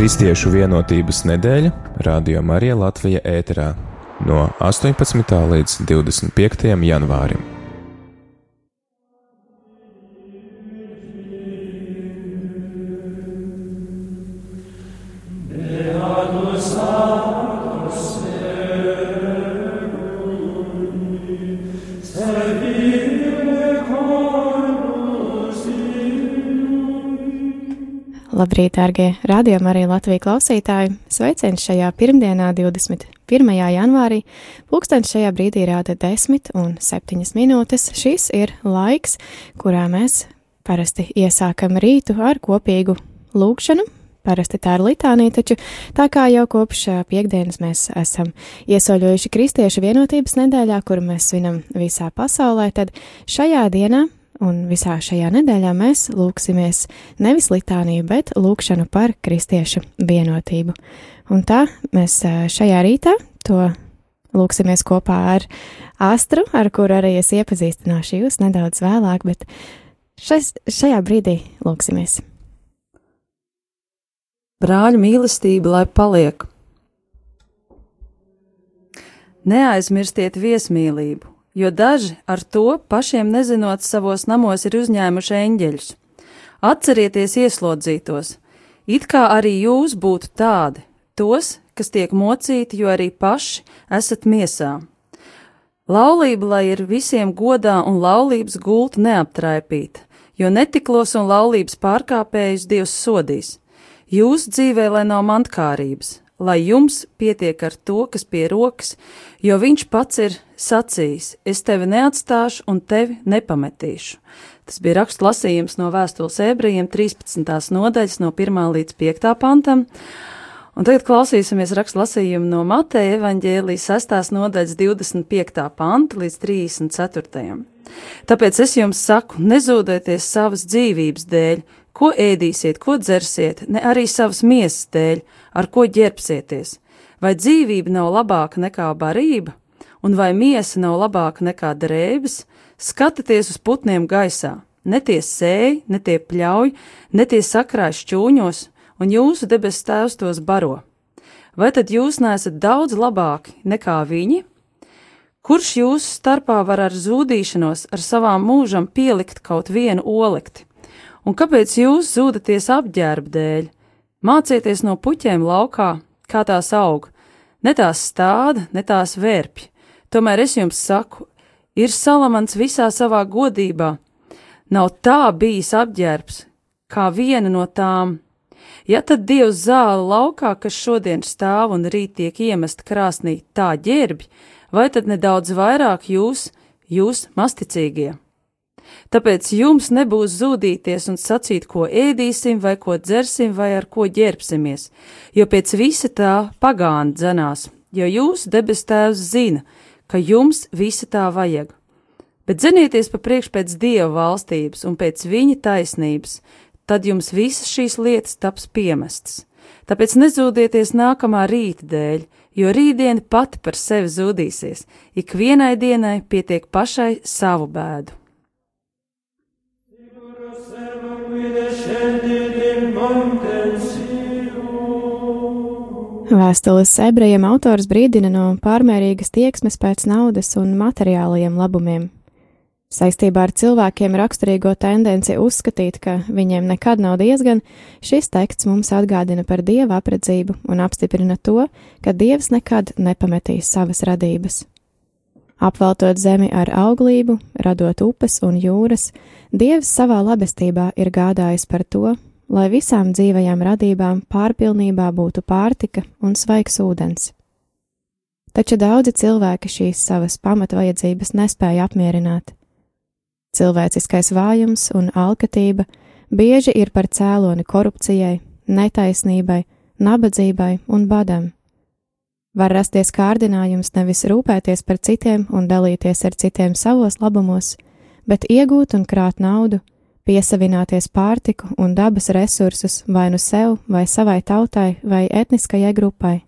Kristiešu vienotības nedēļa Radio Marija Latvija ēterā no 18. līdz 25. janvārim. Labrīt, dārgie radījumi, arī Latvijas klausītāji! Sveiciens šajā pirmdienā, 21. janvārī. Pūkstens šajā brīdī rāda 10 un 7 minūtes. Šis ir laiks, kurā mēs parasti iesākam rītu ar kopīgu lūgšanu. Parasti tā ir litānija, taču tā kā jau kopš piekdienas mēs esam iesaļojuši Kristiešu vienotības nedēļā, kuru mēs svinam visā pasaulē, tad šajā dienā un visā šajā nedēļā mēs lūksimies nevis litāniju, bet lūkšanu par kristiešu vienotību. Un tā mēs šajā rītā to lūksimies kopā ar Astru, ar kuru arī es iepazīstināšu jūs nedaudz vēlāk, bet šais, šajā brīdī lūksimies. Brāļu mīlestība, lai paliek. Neaizmirstiet viesmīlību, jo daži ar to pašiem nezinot savos namos ir uzņēmuši eņģeļus. Atcerieties ieslodzītos, it kā arī jūs būtu tādi, tos, kas tiek mocīti, jo arī paši esat miesā. Laulība, lai ir visiem godā un laulības gulta neaptraipīta, jo netiklos un laulības pārkāpējus Dievs sodīs. Jūsu dzīvē, lai nav mantkārības, lai jums pietiek ar to, kas pie rokas, jo viņš pats ir sacījis: Es tevi neatstāšu un tevi nepametīšu. Tas bija raksts lasījums no vēstules ebrejiem 13. nodaļas no 1. līdz 5. pantam. Un tagad klausīsimies rakstu lasījumu no Mateja evaņģēlijas 6. nodaļas 25. panta līdz 34. Tāpēc es jums saku, nezūdieties savas dzīvības dēļ, ko ēdīsiet, ko dzersiet, ne arī savas miesas dēļ, ar ko ģērbsieties. Vai dzīvība nav labāka nekā barība, un vai miesa nav labāka nekā drēbes? Skatieties uz putniem gaisā, ne tie sēj, ne tie pļauj, ne tie sakrāj šķūņos, un jūsu debes tēvs tos baro. Vai tad jūs neesat daudz labāki nekā viņi? Kurš jūsu starpā var ar zūdīšanos, ar savām mūžam pielikt kaut vienu olekti? Un kāpēc jūs zūdaties apģērba dēļ? Mācieties no puķiem laukā, kā tās aug, ne tās stāda, ne tās vērpj. Tomēr es jums saku, ir salamans visā savā godībā. Nav tā bijis apģērbs, kā viena no tām. Ja tad Dievs zāle laukā, kas šodien stāv un rīt tiek iemest krāsnī, tā ģērbj, vai tad nedaudz vairāk jūs, jūs masticīgie? Tāpēc jums nebūs zudīties un sacīt, ko ēdīsim, vai ko dzersim, vai ar ko ģērbsimies, jo pēc visa tā pagāna dzenās, jo jūsu debes tēvs zina, ka jums visa tā vajag. Bet zenieties pa priekš pēc Dieva valstības un pēc viņa taisnības, tad jums visas šīs lietas taps piemestas. Tāpēc nezūdieties nākamā rīta dēļ, jo rītdiena pati par sevi zudīsies, ik vienai dienai pietiek pašai savu bēdu. Vēstules ebrejiem autors brīdina no pārmērīgas tieksmes pēc naudas un materiālajiem labumiem. Saistībā ar cilvēkiem raksturīgo tendenci uzskatīt, ka viņiem nekad nav diezgan, šis teksts mums atgādina par dieva apredzību un apstiprina to, ka dievs nekad nepametīs savas radības. Apveltot zemi ar auglību, radot upes un jūras, Dievs savā labestībā ir gādājis par to, lai visām dzīvajām radībām pārpilnībā būtu pārtika un svaigs ūdens. Taču daudzi cilvēki šīs savas pamatvajadzības nespēja apmierināt. Cilvēciskais vājums un alkatība bieži ir par cēloni korupcijai, netaisnībai, nabadzībai un badam. Var rasties kārdinājums nevis rūpēties par citiem un dalīties ar citiem savos labumos, bet iegūt un krāt naudu, piesavināties pārtiku un dabas resursus vai nu sev, vai savai tautai, vai etniskajai grupai.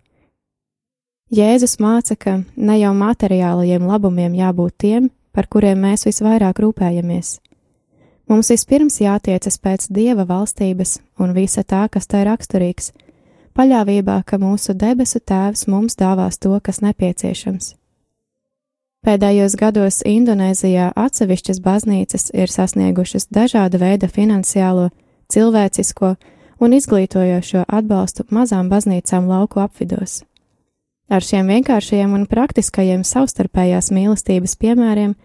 Jēzus māca, ka ne jau materiālajiem labumiem jābūt tiem, par kuriem mēs visvairāk rūpējamies. Mums vispirms jātiecas pēc dieva valstības un visa tā, kas tai raksturīgs, paļāvībā, ka mūsu debesu Tēvs mums dāvās to, kas nepieciešams. Pēdējos gados Indonēzijā atsevišķas baznīcas ir sasniegušas dažāda veida finansiālo, cilvēcisko un izglītojošo atbalstu mazām baznīcām lauku apvidos. Ar šiem vienkāršajiem un praktiskajiem savstarpējās mīlestības piemēriem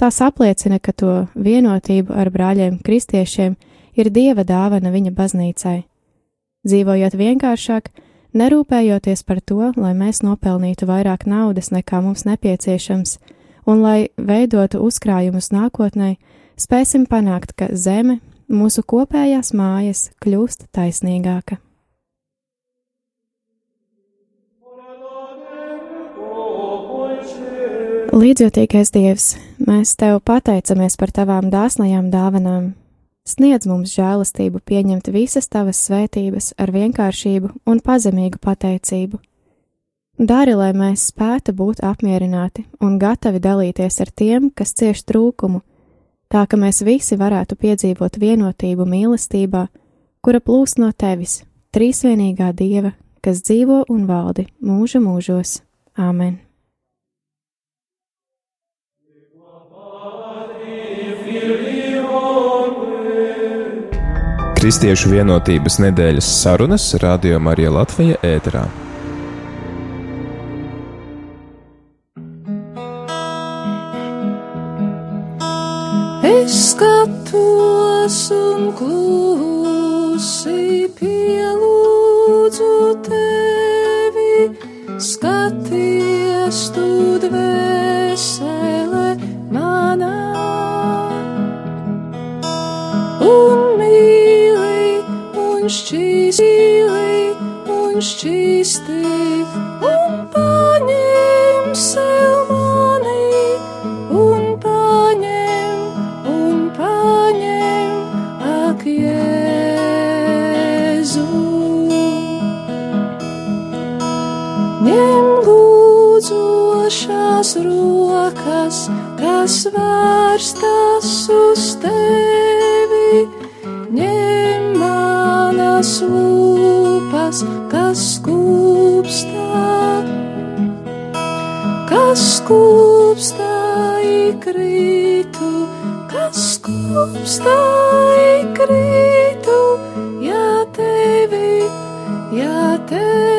tās apliecina, ka to vienotību ar brāļiem kristiešiem ir dieva dāvana viņa baznīcai. Dzīvojot vienkāršāk, nerūpējoties par to, lai mēs nopelnītu vairāk naudas nekā mums nepieciešams, un lai veidotu uzkrājumus nākotnē, spēsim panākt, ka zeme, mūsu kopējās mājas, kļūst taisnīgāka. Līdzjūtīgais Dievs, mēs Tev pateicamies par Tavām dāsnajām dāvanām, Sniedz mums žēlastību pieņemt visas tavas svētības ar vienkāršību un pazemīgu pateicību. Dari, lai mēs spētu būt apmierināti un gatavi dalīties ar tiem, kas cieš trūkumu, tā ka mēs visi varētu piedzīvot vienotību mīlestībā, kura plūst no tevis, trīsvienīgā dieva, kas dzīvo un valdi mūža mūžos. Āmen! Kristiešu vienotības nedēļas sarunas Radio Marija Latvija ēterā. Es skatos un klusi pielūdzu tevi, skaties tu dvēsele manā. Un šķīstī, un šķīstī, un paņem sev mani, un paņem, un paņem, ak, Jēzu. Ņem lūdzošās rokas, kas vērstas uz tevi, ņem manas lūpas, kas skūpstā, kas skūpstā ikrītu, kas skūpstā ikrītu, ja tevi, ja tevi,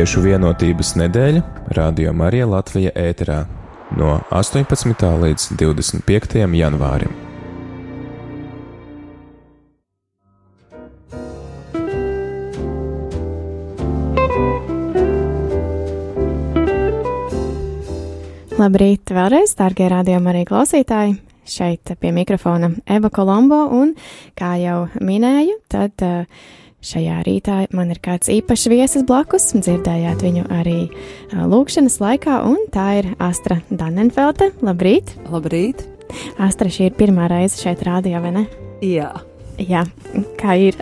Kristiešu vienotības nedēļa Radio Marija Latvija ēterā no 18. līdz 25. janvārim. Labrīt, vēlreiz, dārgie rādījumi arī klausītāji! Šeit pie mikrofona Eva Kolombo, un, kā jau minēju, tad uh, šajā rītā man ir kāds īpašs viesis blakus. Dzirdējāt viņu arī lūkšanas laikā, un tā ir Astra Danenfelte. Labrīt! Labrīt! Astra, šī ir pirmā reize šeit rādījā, vai ne? Jā. Jā, kā ir?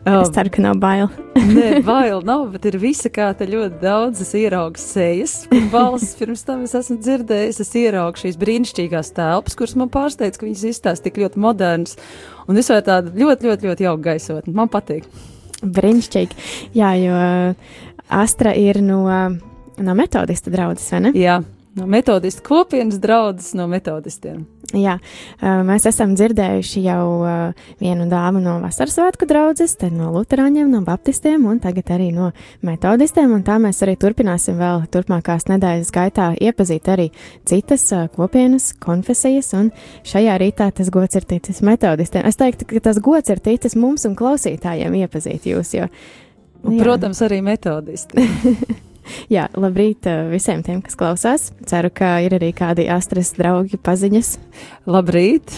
Es ceru, ka nav bail. Nē, bail nav, bet ir visa kā te ļoti daudzas ieraugas sejas. Balsts pirms tam es esmu dzirdējis, es ieraugu šīs brīnišķīgās telpas, kuras man pārsteidz, ka viņas izstāsta tik ļoti modernas un vispār tāda ļoti, ļoti, ļoti jauka gaisotne. Man patīk. Brīnišķīgi. Jā, jo Astra ir no, no metodista draudzes, vai ne? Jā, no metodistu kopienas draudzes no metodistiem. Jā, mēs esam dzirdējuši jau vienu dāmu no Vasaras svētku draudzes, tad no Lutāņiem, no Baptistiem un tagad arī no metodistiem. Un tā mēs arī turpināsim vēl turpmākās nedēļas gaitā iepazīt arī citas kopienas, konfesijas. Un šajā rītā tas gods ir ticis metodistiem. Es teiktu, ka tas gods ir ticis mums un klausītājiem iepazīt jūs. Jo, un, protams, arī metodisti. Jā, labrīt eh, visiem tiem, kas klausās. Ceru, ka ir arī kādi astras draugi paziņas. Labrīt!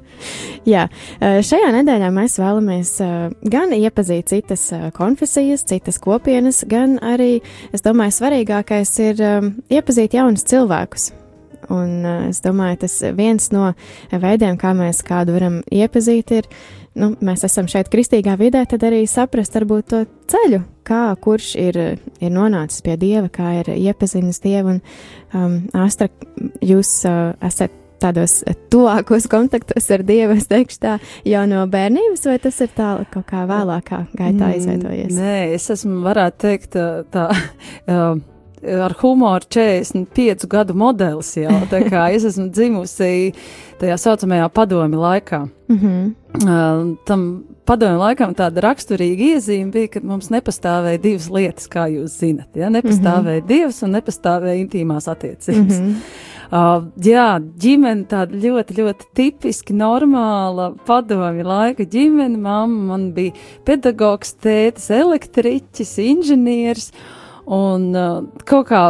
Jā, eh, šajā nedēļā mēs vēlamies eh, gan iepazīt citas konfesijas, citas kopienas, gan arī, es domāju, svarīgākais ir iepazīt jaunus cilvēkus. Un es domāju, tas viens no veidiem, kā mēs kādu varam iepazīt, ir nu, mēs esam šeit kristīgā vidē, tad arī saprast varbūt to ceļu, kā kurš ir, ir nonācis pie Dieva, kā ir iepazinis Dievu. Un, um, Astra, jūs uh, esat tādos tuvākos kontaktos ar Dievu, es teikšu tā, jau no bērnības, vai tas ir tā kaut kā vēlākā gaitā mm, izveidojies? Nē, es esmu, varētu teikt, tā. tā uh, ar humoru 45 gadu modelis jau. Es esmu dzimusi tajā saucamajā padomi laikā. Mm -hmm. uh, tam padomi laikam tāda raksturīga iezīme bija, ka mums nepastāvēja divas lietas, kā jūs zinat. Ja? Nepastāvēja mm -hmm. dievs un nepastāvēja intīmās attiecības. Mm -hmm. Uh, jā, ģimene tāda ļoti, ļoti tipiski normāla padomju laika ģimene. Mamma man bija pedagogs, tētis, elektriķis, inženieris. Uh, Un uh, kaut kā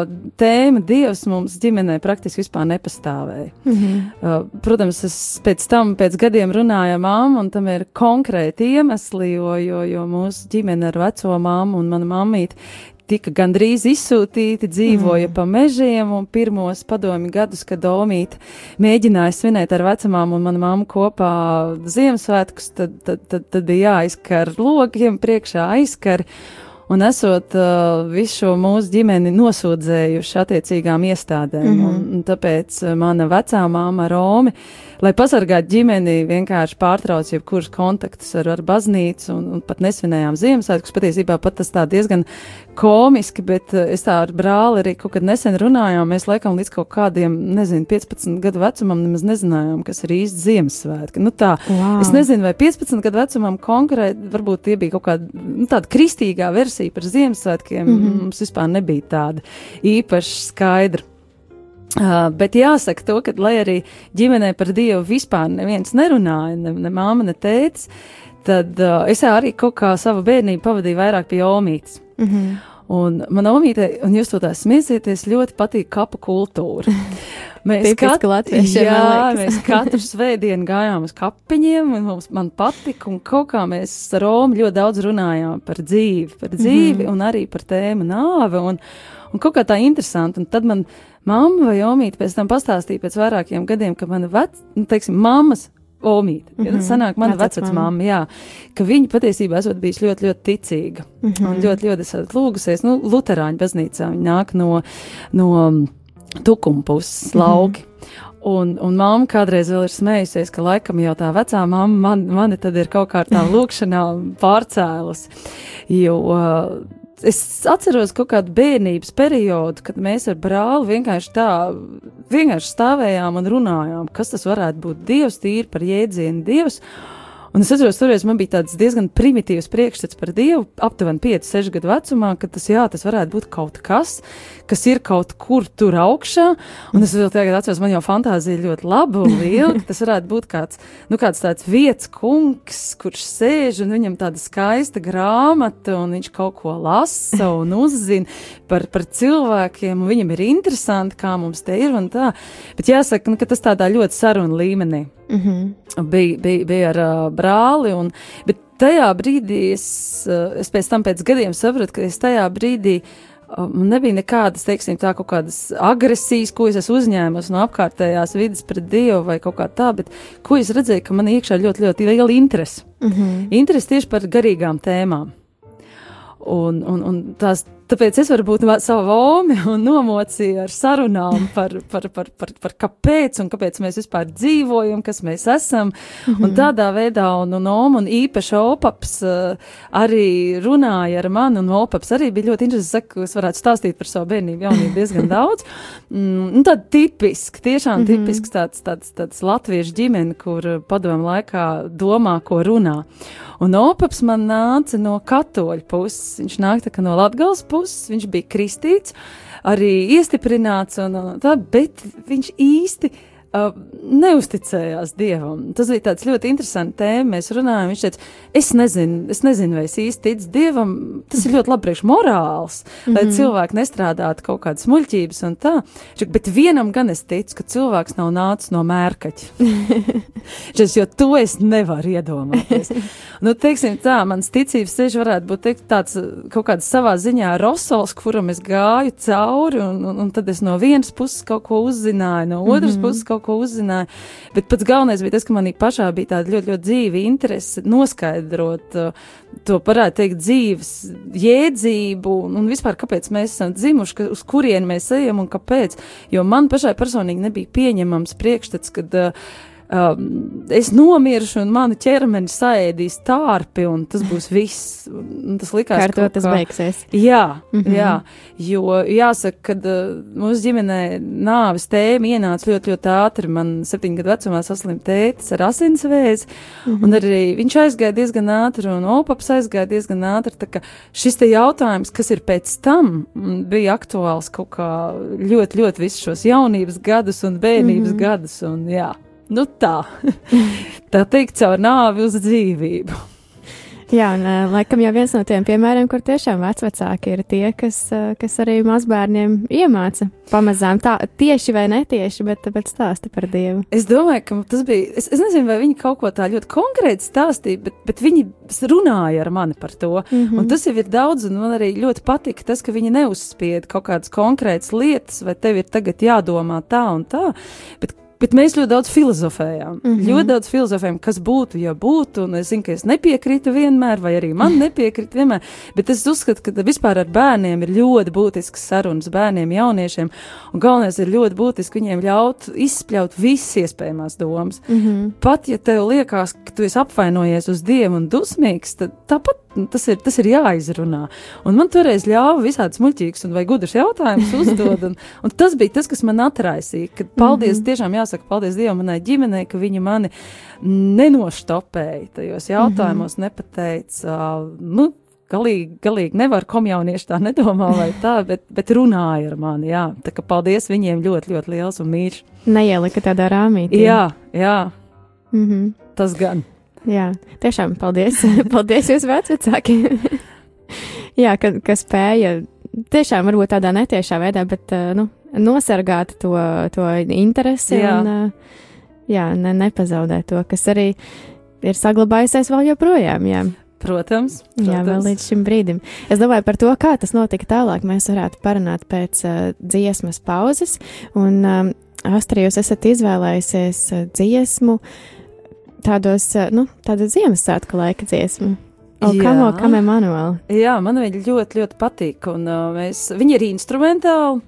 tēma Dievs mums ģimenē praktiski vispār nepastāvēja. Mm -hmm. uh, protams, es pēc tam, pēc gadiem runāju ar māmu, un tam ir konkrēti iemesli, jo, jo, jo mūsu ģimene ar veco māmu un manu mammīti tika gandrīz izsūtīti, dzīvoja mm. pa mežiem, un pirmos padomi gadus, kad Domīta mēģināja svinēt ar vecamām un manu mammu kopā Ziemassvētkus, tad, tad, tad, tad bija jāizkar logiem priekšā aizkar. Un esot uh, visu šo mūsu ģimeni nosūdzējuši attiecīgām iestādēm, mm -hmm. un, un tāpēc uh, mana vecā māma Romi uh, lai pasargātu ģimeni, vienkārši pārtrauc jebkurus kontaktus ar, ar baznīcu un, un pat nesvinējām Ziemassvētkus. Patiesībā pat tas tā diezgan komiski, bet uh, es tā ar brāli arī kaut kad nesen runājām. Mēs laikam līdz kaut kādiem, nezinu, 15 gadu vecumam nemaz nezinājām, kas ir īsti Ziemassvētki. Nu tā, wow. es nezinu, vai 15 gadu vecumam konkrēti, varbūt tie bija kaut kāda, nu, tāda kristīgā versija par Ziemassvētkiem. Mm -hmm. Mums vispār nebija tāda īpaši skaidra. Uh, bet jāsaka to, ka, lai arī ģimenē par Dievu vispār neviens nerunāja, ne, ne māma, ne tētis, tad uh, es arī kaut kā savu bērnību pavadīju vairāk pie omītes. Mm -hmm. Un man omīte, un jūs to tā smiesieties, ļoti patīk kapu kultūra. Mēs katru jā, mēs katru svētdienu gājām uz kapiņiem, un mums man patika, un kaut kā mēs ar Romu ļoti daudz runājām par dzīvi, par dzīvi, mm -hmm. un arī par tēmu nāve, un, un kaut kā tā interesanti, un tad man mamma vai omīte pēc tam pastāstīja pēc vairākiem gadiem, ka mana vec, nu, teiksim, mammas Omīte, mm -hmm. sanāk mana vecmāma, jā, ka viņa patiesībā esot bijis ļoti, ļoti ticīga mm -hmm. un ļoti, ļoti esat lūgusies, nu, Luterāņu baznīcā, viņa nāk no, no tukuma puses mhm. lauki. Mm -hmm. Un, un mamma kādreiz vēl ir smējusies, ka laikam jau tā vecā mamma man, mani tad ir kaut kā tā lūkšanā pārcēlus, jo es atceros kaut kādu bērnības periodu, kad mēs ar brāli vienkārši tā, vienkārši stāvējām un runājām, kas tas varētu būt Dievs, tīri par jēdzienu Dievs. Un es atceros, toreiz man bija tāds diezgan primitīvs priekšstats par Dievu, aptuveni 5, 6 gadu vecumā, ka tas, jā, tas varētu būt kaut kas, kas ir kaut kur tur augšā. Un es vēl tagad atceros, man jau fantāzija ļoti laba un liela, ka tas varētu būt kāds, nu, kāds tāds vietas kungs, kurš sēž un viņam tāda skaista grāmata, un viņš kaut ko lasa un uzzina par, par cilvēkiem, un viņam ir interesanti, kā mums te ir un tā. Bet jāsaka, nu, ka tas tādā ļoti sarunu līmenī. Mm -hmm. bija, bija, bija ar uh, brāli, un, bet tajā brīdī es, uh, es pēc tam pēc gadiem sapratu, ka es tajā brīdī uh, nebija nekādas, teiksim, tā kaut kādas agresijas, ko es esmu uzņēmusi no apkārtējās vidas pret Dievu vai kaut kā tā, bet ko es redzēju, ka man iekšā ļoti, ļoti liela interese. Mm -hmm. Interese tieši par garīgām tēmām. Un, un, un tās, tāpēc es varu būt savu vomi un nomocīju ar sarunām par, par, par, par, par kāpēc un kāpēc mēs vispār dzīvojam, kas mēs esam. Mm -hmm. Un tādā veidā, un, un Oma un īpaši Opaps uh, arī runāja ar mani, un Opaps arī bija ļoti interesants, ka es varētu stāstīt par savu bērnību jaunību diezgan daudz. Mm, nu, tāda tipiska, tiešām mm -hmm. tipisks tāds, tāds, tāds latviešu ģimene, kur padomu laikā domā, ko runā. Un Opaps man nāca no katoļu puses. Viņš nāk no Latgales puses, viņš bija kristīts, arī iestiprināts, un, un tā, bet viņš īsti uh, neusticējās dievam. Tas bija tāds ļoti interesants tēma. Mēs runājam, viņš teica, es nezinu, es nezinu, vai es īsti ticu dievam. Tas ir ļoti labi priekš morāls, mm -hmm. lai mhm. cilvēki nestrādātu kaut kādas muļķības un tā. Bet vienam gan es ticu, ka cilvēks nav nācis no mērkaķa. Šis, jo to es nevaru iedomāties. nu, teiksim tā, mans ticības ceļš varētu būt teikt, tāds kaut kāds savā ziņā rosols, kuram es gāju cauri, un, un, un tad es no vienas puses kaut ko uzzināju, no otras mm -hmm. puses kaut kaut ko uzzināju. Bet pats galvenais bija tas, ka manī pašā bija tāda ļoti, ļoti dzīva interese noskaidrot uh, to, varētu teikt, dzīves jēdzību un, vispār, kāpēc mēs esam dzimuši, ka, uz kurien mēs ejam un kāpēc. Jo man pašai personīgi nebija pieņemams priekšstats, kad uh, um, es nomiršu, un manu ķermeni saēdīs tārpi, un tas būs viss. Tas likās, ka tas kā... beigsies. Jā, mm -hmm. jā, jo jāsaka, ka uh, mūsu ģimenē nāves tēma ienāca ļoti, ļoti ātri. Man septiņu gadu vecumā saslimt tētis ar asinsvēzi, mm -hmm. un arī viņš aizgāja diezgan ātri, un opaps aizgāja diezgan ātri. Tā kā šis te jautājums, kas ir pēc tam, bija aktuāls kaut kā ļoti, ļoti visus šos jaunības gadus un bērnības mm -hmm. gadus. Un, jā nu tā, tā teikt, caur nāvi uz dzīvību. Jā, un laikam jau viens no tiem piemēriem, kur tiešām vecāki ir tie, kas, kas arī mazbērniem iemāca pamazām tā, tieši vai netieši, bet, bet stāsta par Dievu. Es domāju, ka tas bija, es, es nezinu, vai viņi kaut ko tā ļoti konkrēti stāstīja, bet, bet viņi runāja ar mani par to. Mm -hmm. Un tas jau ir daudz, un man arī ļoti patika tas, ka viņi neuzspied kaut kādas konkrētas lietas, vai tev ir tagad jādomā tā un tā, bet Bet mēs ļoti daudz filozofējām. Mm -hmm. Ļoti daudz filozofējām, kas būtu, ja būtu. Un es zinu, ka es nepiekrītu vienmēr, vai arī man nepiekrīt vienmēr. Bet es uzskatu, ka vispār ar bērniem ir ļoti būtisks sarunas bērniem, jauniešiem. Un galvenais ir ļoti būtiski viņiem ļaut izspļaut visas iespējamās domas. Mm -hmm. Pat ja tev liekas, ka tu esi apvainojies uz dievu un dusmīgs, tad tāpat tas ir, tas ir jāizrunā. Un man toreiz ļāva visādas muļķīgas un vai gudras jautājumus uzdot. Un, un tas bija tas, kas man atraisīja. Kad paldies, mm -hmm. tiešām jāsaka paldies Dievam manai ģimenei, ka viņi mani nenoštopēja tajos jautājumos, mm -hmm. nepateica. Nu, Galīgi, galīgi nevar komjaunieši tā nedomā, vai tā, bet, bet runāja ar mani, jā. Tā kā paldies viņiem ļoti, ļoti liels un mīļš. Neielika tādā rāmītī. Jā, jā. Mm -hmm. Tas gan. Jā, tiešām paldies. paldies jūs vecākiem. Jā, ka, ka spēja tiešām varbūt tādā netiešā veidā, bet nu, nosargāt to, to interesi jā. un uh, jā, ne, nepazaudēt to, kas arī ir saglabājusies vēl joprojām. Jā. Protams, protams. Jā, vēl līdz šim brīdim. Es domāju par to, kā tas notika tālāk. Mēs varētu parunāt pēc uh, dziesmas pauzes. Un, um, Astrid, jūs esat izvēlējusies uh, dziesmu uh, tādos, eh, nu, tāda Ziemassvētku laika dziesma. O, jā, kamo, kam Emanuela? Jā, man viņa ļoti, ļoti patīk, un uh, mēs, viņa ir instrumentāli.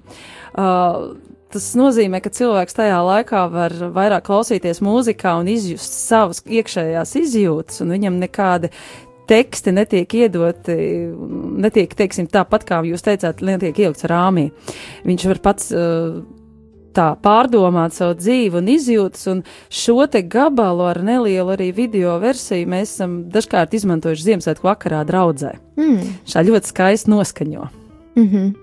Uh, tas nozīmē, ka cilvēks tajā laikā var vairāk klausīties mūzikā un izjust savas iekšējās izjūtas, un viņam nekādi teksti netiek iedoti, netiek, teiksim, tāpat kā jūs teicāt, netiek ielikts rāmī. Viņš var pats uh, tā pārdomāt savu dzīvi un izjūtas, un šo te gabalu ar nelielu arī video versiju mēs esam dažkārt izmantojuši Ziemassvētku vakarā draudzē. Mm. Šā ļoti skaisti noskaņo. Mm -hmm.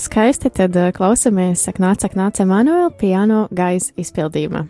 Skaisti tad uh, klausamies, saka, nāc, saka, nāc, Emanuela piano gaisa izpildījumā.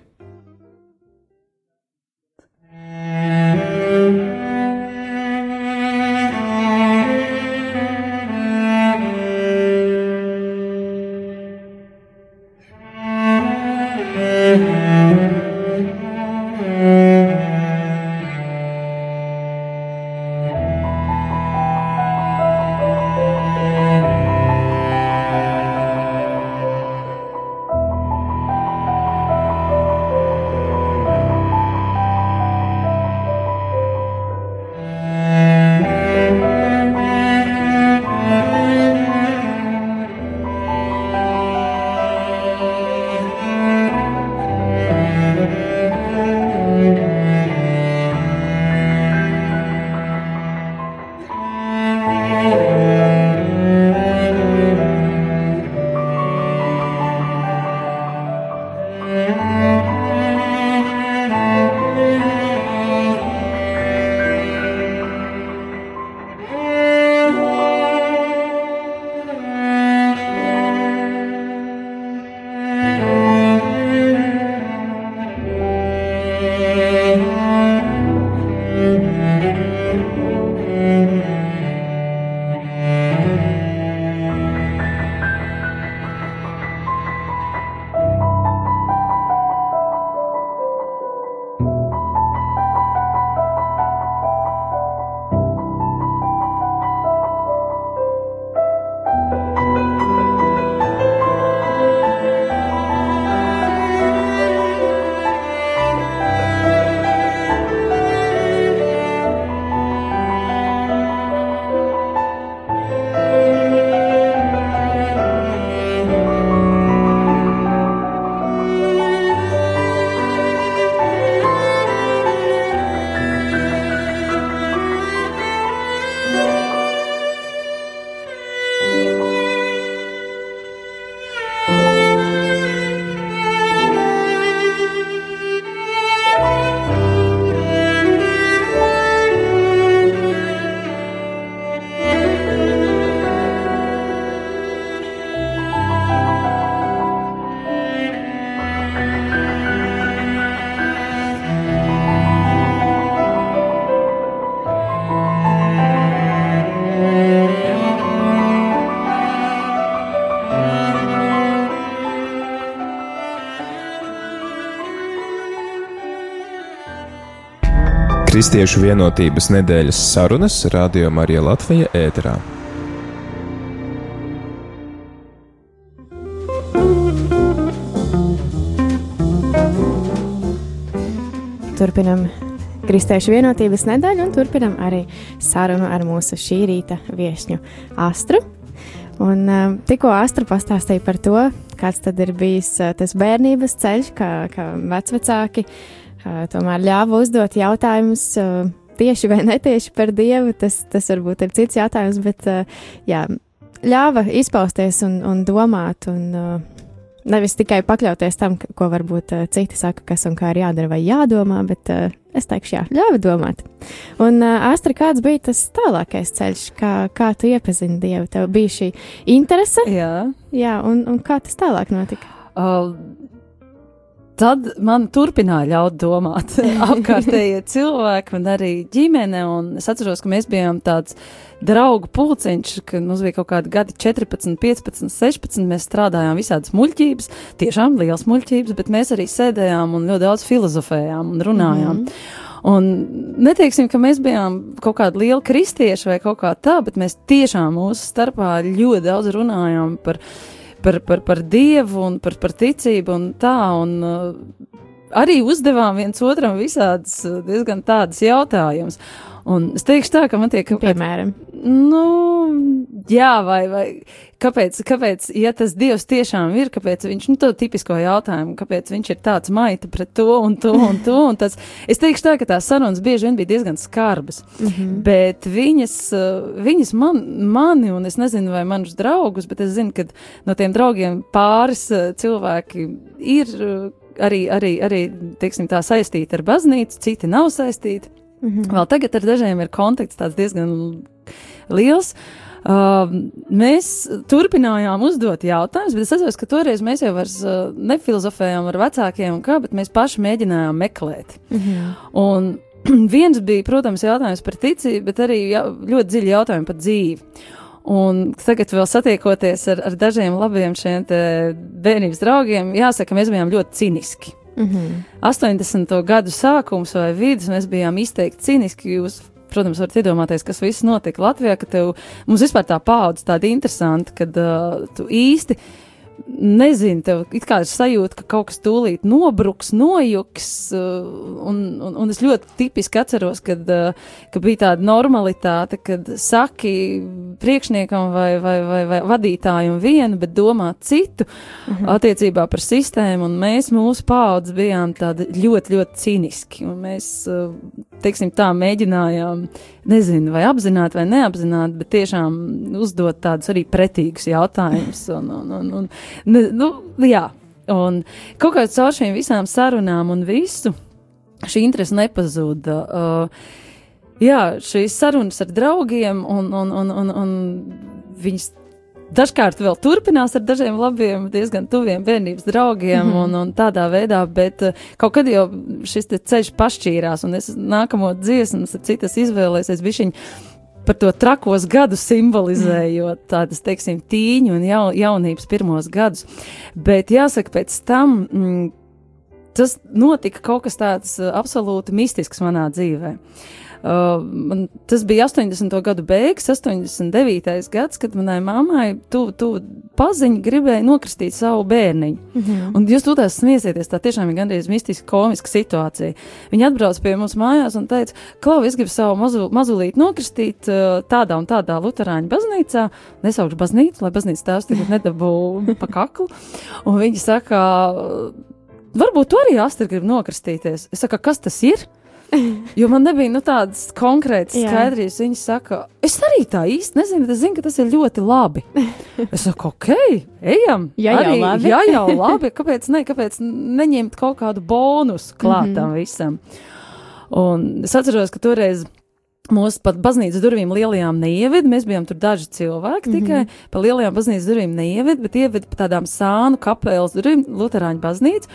Kristiešu vienotības nedēļas sarunas Radio Marija Latvija ēterā. Turpinam Kristiešu vienotības nedēļu un turpinam arī sarunu ar mūsu šī rīta viesņu Astru. Un uh, tikko Astra pastāstīja par to, kāds tad ir bijis tas bērnības ceļš, kā, kā vecvecāki uh, tomēr ļāva uzdot jautājumus tieši vai netieši par Dievu. Tas, tas varbūt ir cits jautājums, bet jā, ļāva izpausties un, un domāt. Un, Nevis tikai pakļauties tam, ko varbūt citi saka, kas un kā ir jādara vai jādomā, bet es teikšu, jā, ļauj domāt. Un, Astra, kāds bija tas tālākais ceļš, kā, kā tu iepazini Dievu? Tev bija šī interese? Jā, jā un, un kā tas tālāk notika? uh, tad man turpināja ļaut domāt apkārtējie cilvēki un arī ģimene. Un es atceros, ka mēs bijām tāds draugu pulciņš, kad mums bija kaut kādi gadi 14, 15, 16. Mēs strādājām visādas muļķības, tiešām liels muļķības, bet mēs arī sēdējām un ļoti daudz filozofējām un runājām. Mm -hmm. Un neteiksim, ka mēs bijām kaut kādi lieli kristieši vai kaut kā tā, bet mēs tiešām mūsu starpā ļoti daudz runājām par par, par, par dievu un par, par ticību un tā. Un, uh, arī uzdevām viens otram visādas diezgan tādas jautājumus. Un es teikšu tā, ka man tiek kāda. Piemēram. Nu, jā, vai, vai kāpēc, kāpēc, ja tas Dievs tiešām ir, kāpēc viņš, nu, to tipisko jautājumu, kāpēc viņš ir tāds maita pret to un to un to, un tas, es teikšu tā, ka tās sarunas bieži vien bija diezgan skarbas, mm -hmm. bet viņas, viņas man, mani, un es nezinu, vai manus draugus, bet es zinu, ka no tiem draugiem pāris cilvēki ir arī, arī, arī, teiksim, tā saistīti ar baznīcu, citi nav saistīti. Mm -hmm. Vēl tagad ar dažiem ir kontakts diezgan liels. Uh, mēs turpinājām uzdot jautājumus, bet es atceros, ka toreiz mēs jau vairs uh, nefilozofējām ar vecākiem kā, bet mēs paši mēģinājām meklēt. Mm -hmm. Un viens bija, protams, jautājums par ticību, bet arī jā, ļoti dziļi jautājumi par dzīvi. Un tagad, vēl satiekoties ar, ar dažiem labiem šiem bērnības draugiem, jāsaka, mēs bijām ļoti ciniski. Mm -hmm. 80. gadu sākums vai vidus mēs bijām izteikti cīniski. Jūs, protams, varat iedomāties, kas viss notika Latvijā, ka tev, mums vispār tā paudze tāda interesanta, kad uh, tu īsti nezinu, tev it kā ir sajūta, ka kaut kas tūlīt nobruks, nojuks, uh, un, un, un es ļoti tipiski atceros, kad, uh, ka bija tāda normalitāte, kad saki priekšniekam vai, vai, vai, vai vadītājam vienu, bet domā citu mhm. attiecībā par sistēmu, un mēs mūsu paudz bijām tādi ļoti, ļoti cīniski, un mēs, uh, teiksim tā, mēģinājām, nezinu, vai apzināti vai neapzināti, bet tiešām uzdot tādus arī pretīgus jautājumus, un, un, un, un nu, nu, jā, un kaut kā caur šīm visām sarunām un visu šī interese nepazuda. Uh, jā, šīs sarunas ar draugiem, un, un, un, un, un viņas dažkārt vēl turpinās ar dažiem labiem, diezgan tuviem bērnības draugiem, mm -hmm. un, un tādā veidā, bet uh, kaut kad jau šis ceļš pašķīrās, un es nākamo dziesmu, citas izvēlēsies, bišķiņi par to trakos gadus simbolizējot tādas, teiksim, tīņu un jau, jaunības pirmos gadus. Bet jāsaka, pēc tam mm, tas notika kaut kas tāds uh, absolūti mistisks manā dzīvēm. Uh, man, tas bija 80. gadu beigas, 89. gads, kad manai mammai tu, tu paziņa gribēja nokristīt savu bērniņu. Mm -hmm. Un jūs tur smiesieties, tā tiešām ir gandrīz mistiska, komiska situācija. Viņa atbrauc pie mums mājās un teica, Klau, es gribu savu mazu, mazulīti nokristīt uh, tādā un tādā luterāņu baznīcā. Nesaukšu baznīcu, lai baznīcas tēvs tagad nedabū pa kaklu. Un viņi saka, varbūt tu arī Astrid grib nokristīties. Es saku, kas tas ir? Jo man nebija nu, tādas konkrētas skaidrības. Viņa saka, es arī tā īsti nezinu, bet es zinu, ka tas ir ļoti labi. Es saku, ok, ejam. Jā, arī, jau labi. jā, jau labi. Kāpēc, ne, kāpēc neņemt kaut kādu bonusu klātam mm -hmm. visam? Un es atceros, ka toreiz. Mūsu pat baznīcas durvīm lielajām neieved. Mēs bijām tur daži cilvēki tikai. Mm -hmm. Pa lielajām baznīcas durvīm neieved, bet ieved pa tādām sānu kapelas durvīm, Lutāņu baznīcu.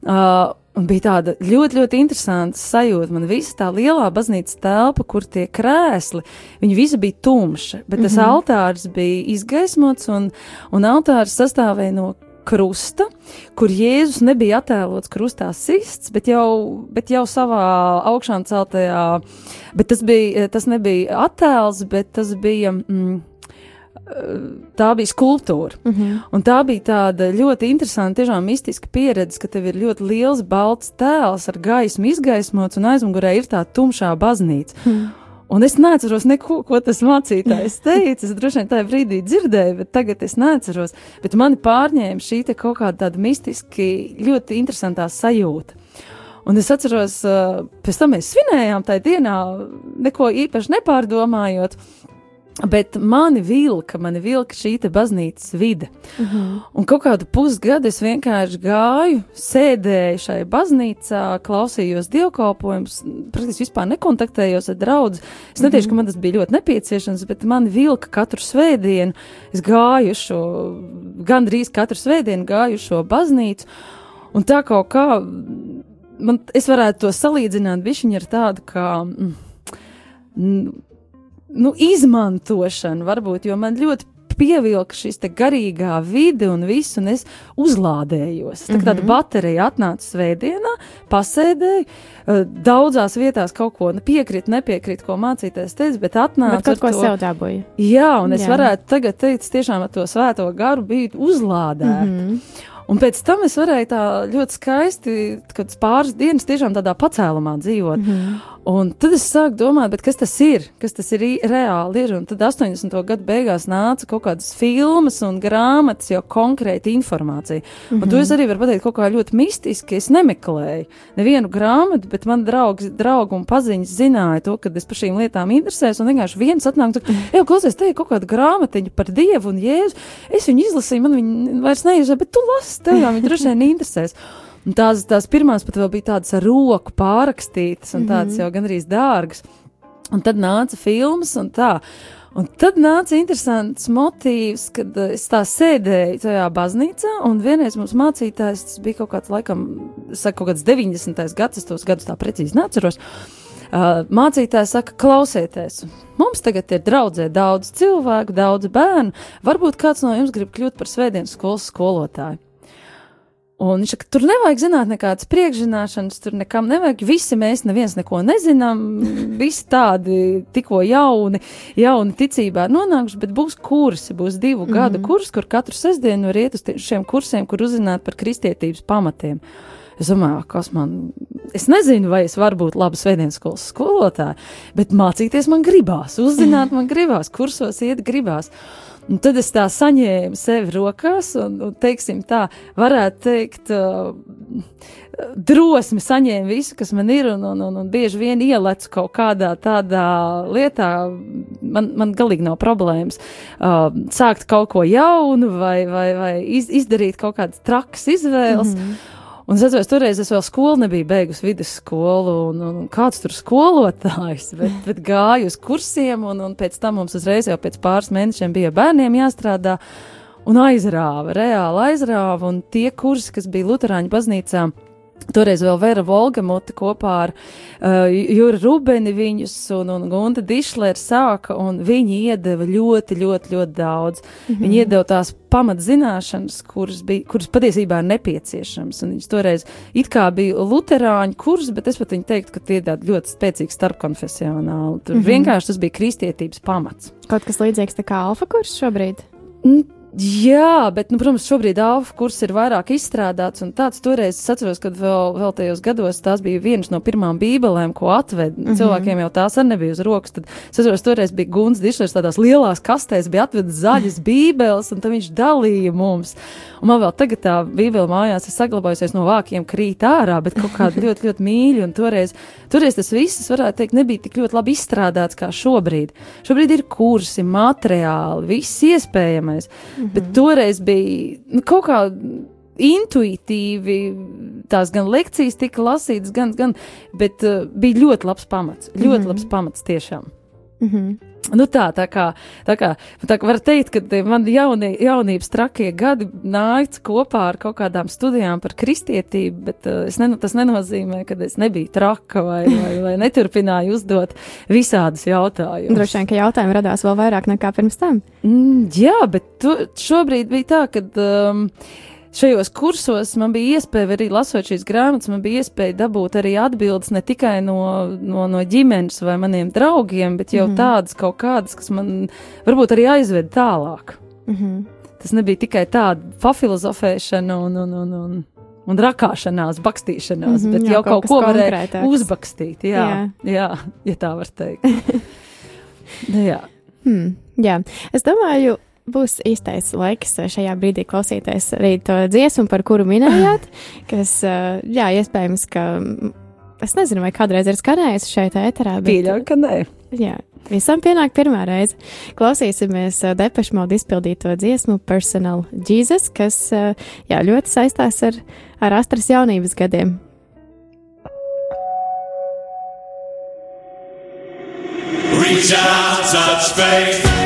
Uh, Un bija tāda ļoti, ļoti interesanta sajūta. Man visa tā lielā baznīcas telpa, kur tie krēsli, viņi visi bija tumši, bet tas mm -hmm. altārs bija izgaismots, un, un altārs sastāvēja no krusta, kur Jēzus nebija attēlots krustā sists, bet jau, bet jau savā augšām celtajā, bet tas, bija, tas nebija attēls, bet tas bija. Mm, tā bija skulptūra. Mm -hmm. Un tā bija tāda ļoti interesanta, tiešām mistiska pieredze, ka tev ir ļoti liels balts tēls ar gaismu izgaismots, un aizmugurē ir tā tumšā baznīca. Mm. Un es neatceros neko, ko tas mācītājs teica. Es droši vien tajā brīdī dzirdēju, bet tagad es neatceros. Bet mani pārņēma šī kaut kāda tāda mistiski ļoti interesantā sajūta. Un es atceros, pēc tam mēs svinējām tajā dienā, neko īpaši nepārdomājot. Bet mani vilka, mani vilka šī baznīcas vide. Uh mhm. -huh. Un kaut kādu pusgadu es vienkārši gāju, sēdēju šai baznīcā, klausījos dievkalpojumus, praktiski vispār nekontaktējos ar draugu. Es neteikšu, uh -huh. ka man tas bija ļoti nepieciešams, bet man vilka katru svētdienu. Es gāju šo, gandrīz katru svētdienu gāju šo baznīcu. Un tā kaut kā, man, es varētu to salīdzināt bišķiņi ar tādu, kā. Mm, nu, izmantošanu, varbūt, jo man ļoti pievilka šis garīgā vide un viss, un es uzlādējos. Tā kā tāda mhm. baterija atnāca svētdienā, pasēdēju, eh, daudzās vietās kaut ko piekrīt, nepiekrīt, ko mācīties teica, bet atnāca. Bet kaut ko to, sev dabūja. Jā, un es Jā. varētu tagad teikt, tiešām ar to svēto garu biju uzlādēta. Mm -hmm. Un pēc tam es varēju tā ļoti skaisti, kad pāris dienas tiešām tādā pacēlumā dzīvot. Mm -hmm. Un tad es sāku domāt, kas tas ir, kas tas ir reāli ir. Un tad 80. gadu beigās nāca kaut kādas filmas un grāmatas, jau konkrēti informācija. Mm -hmm. Un to es arī varu pateikt kaut kā ļoti mistiski. Es nemeklēju nevienu grāmatu, bet man draugs, draugi un paziņas zināja to, ka es par šīm lietām interesējos. Un vienkārši viens atnāk, ka, ej, klausies, te ir kaut kāda grāmatiņa par Dievu un Jēzu. Es viņu izlasīju, man viņa vairs neinteresē, bet tu lasi, tev jau viņa droši vien interesēs. Un tās, tās pirmās pat bija tādas ar roku pārrakstītas un tādas mm -hmm. jau gandrīz dārgas. Un tad nāca filmas un tā. Un tad nāca interesants motīvs, kad es tā sēdēju tajā baznīcā, un vienreiz mums mācītājs, tas bija kaut kāds, laikam, saka, kaut kāds 90. gads, es tos gadus tā precīzi neatceros. Uh, mācītājs saka, klausieties, mums tagad ir draudzē daudz cilvēku, daudz bērnu. Varbūt kāds no jums grib kļūt par svētdienas skolas skolotāju. Un viņš saka, tur nevajag zināt nekādas priekšzināšanas, tur nekam nevajag. Visi mēs neviens neko nezinām, visi tādi tikko jauni, jauni ticībā nonākuši, bet būs kursi, būs divu mm -hmm. gadu kurs, kur katru sestdienu var iet uz šiem kursiem, kur uzzināt par kristietības pamatiem. Es domāju, kas man, es nezinu, vai es varu būt laba svētdienas skolas skolotāja, bet mācīties man gribās, uzzināt man gribās, kursos iet gribās. Un tad es tā saņēmu sevi rokās, un, un teiksim, tā varētu teikt, uh, drosmi saņēmu visu, kas man ir, un, un, un, un bieži vien ielecu kaut kādā tādā lietā. Man, man galīgi nav problēmas uh, sākt kaut ko jaunu vai, vai, vai iz, izdarīt kaut kādas trakas izvēles. Mm -hmm. Un es atceros, toreiz es vēl skolu nebiju beigusi vidusskolu, un, un, un kāds tur skolotājs, bet, bet gāju uz kursiem, un, un pēc tam mums uzreiz jau pēc pāris mēnešiem bija bērniem jāstrādā, un aizrāva, reāli aizrāva, un tie kursi, kas bija Luterāņu baznīcā, Toreiz vēl Vera Volgamote kopā ar uh, Juru Rubeni viņus un, un Gunta Dišlēru sāka, un viņi iedeva ļoti, ļoti, ļoti daudz. Mm -hmm. Viņi iedeva tās pamatzināšanas, kuras, bija, kuras patiesībā ir nepieciešams. Un viņas toreiz it kā bija luterāņu kurs, bet es pat viņu teiktu, ka tie ir ļoti spēcīgi starpkonfesionāli. Tur mm -hmm. vienkārši tas bija kristietības pamats. Kaut kas līdzīgs tā kā alfa kurs šobrīd? Mm Jā, bet, nu, protams, šobrīd AFU kurs ir vairāk izstrādāts, un tāds toreiz es atceros, kad vēl, vēl tajos gados tās bija vienas no pirmām bībelēm, ko atved. Mm -hmm. Cilvēkiem jau tās arī nebija uz rokas. Tad es atceros, toreiz bija Guns Dišlers tādās lielās kastēs, bija atvedis zaļas bībeles, un tad viņš dalīja mums. Un man vēl tagad tā bībele mājās ir saglabājusies no vākiem krīt ārā, bet kaut kāda ļoti, ļoti mīļa, un toreiz, toreiz tas viss, varētu teikt, nebija tik ļoti labi izstrādāts kā šobrīd. Šobrīd ir kursi, materiāli, viss iespējamais. Mm -hmm. Bet toreiz bija nu, kaut kā intuitīvi tās gan lekcijas tika lasītas, gan, gan bet uh, bija ļoti labs pamats. Ļoti mm -hmm. labs pamats tiešām. Mm -hmm. Nu tā, tā kā, tā kā, tā kā var teikt, ka man jaunie, jaunības trakie gadi nāca kopā ar kaut kādām studijām par kristietību, bet uh, ne, tas nenozīmē, ka es nebiju traka vai, vai, vai neturpināju uzdot visādus jautājumus. Droši vien, ka jautājumi radās vēl vairāk nekā pirms tam. Mm, jā, bet tu, šobrīd bija tā, ka. Um, šajos kursos man bija iespēja arī lasot šīs grāmatas, man bija iespēja dabūt arī atbildes ne tikai no, no, no ģimenes vai maniem draugiem, bet jau mm -hmm. tādas kaut kādas, kas man varbūt arī aizved tālāk. Mm -hmm. Tas nebija tikai tāda pafilozofēšana un, un, un, un, un rakāšanās, bakstīšanās, mm -hmm, bet jā, jau kaut, kaut ko varēja uzbakstīt. Jā, jā. jā, ja tā var teikt. Nu jā. Hmm, jā, es domāju, būs īstais laiks šajā brīdī klausīties arī to dziesmu, par kuru minējāt, kas, jā, iespējams, ka es nezinu, vai kādreiz ir skanējusi šeit ēterā. Bet, Pieļauju, ka nē. Jā, visam pienāk pirmā reize. Klausīsimies Depešu modu izpildīto dziesmu Personal Jesus, kas, jā, ļoti saistās ar, ar Astras jaunības gadiem. Reach out, touch faith.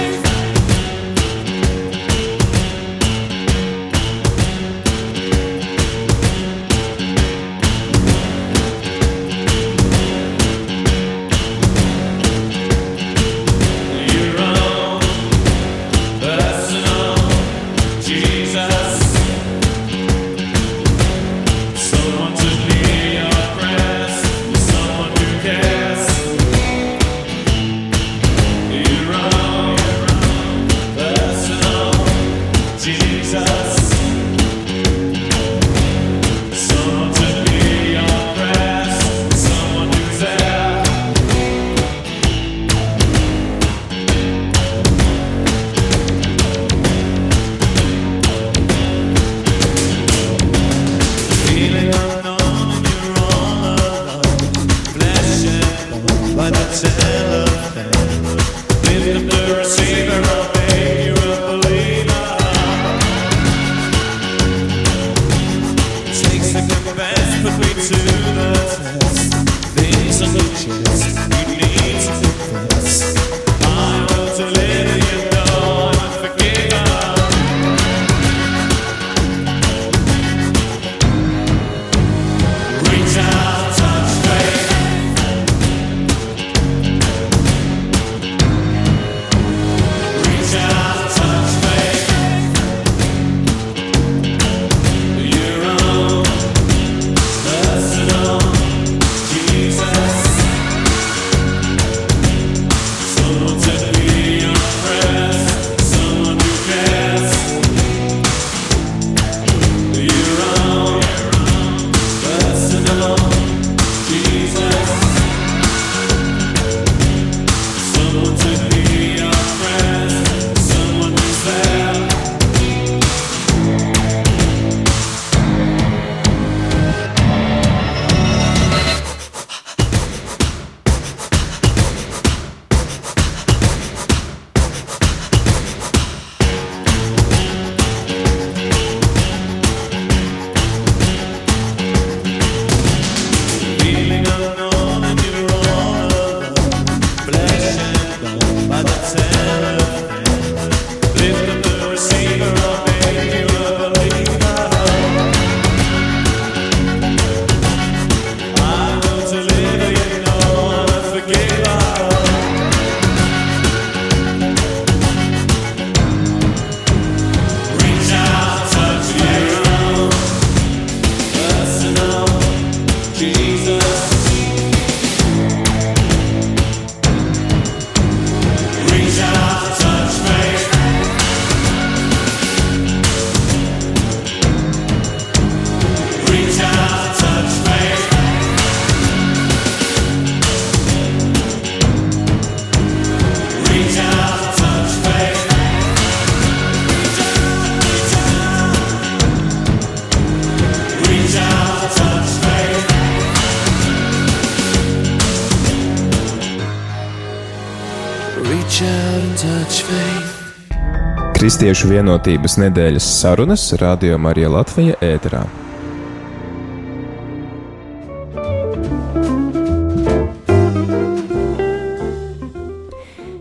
Kristiešu vienotības nedēļas sarunas Radio Marija Latvija ēterā.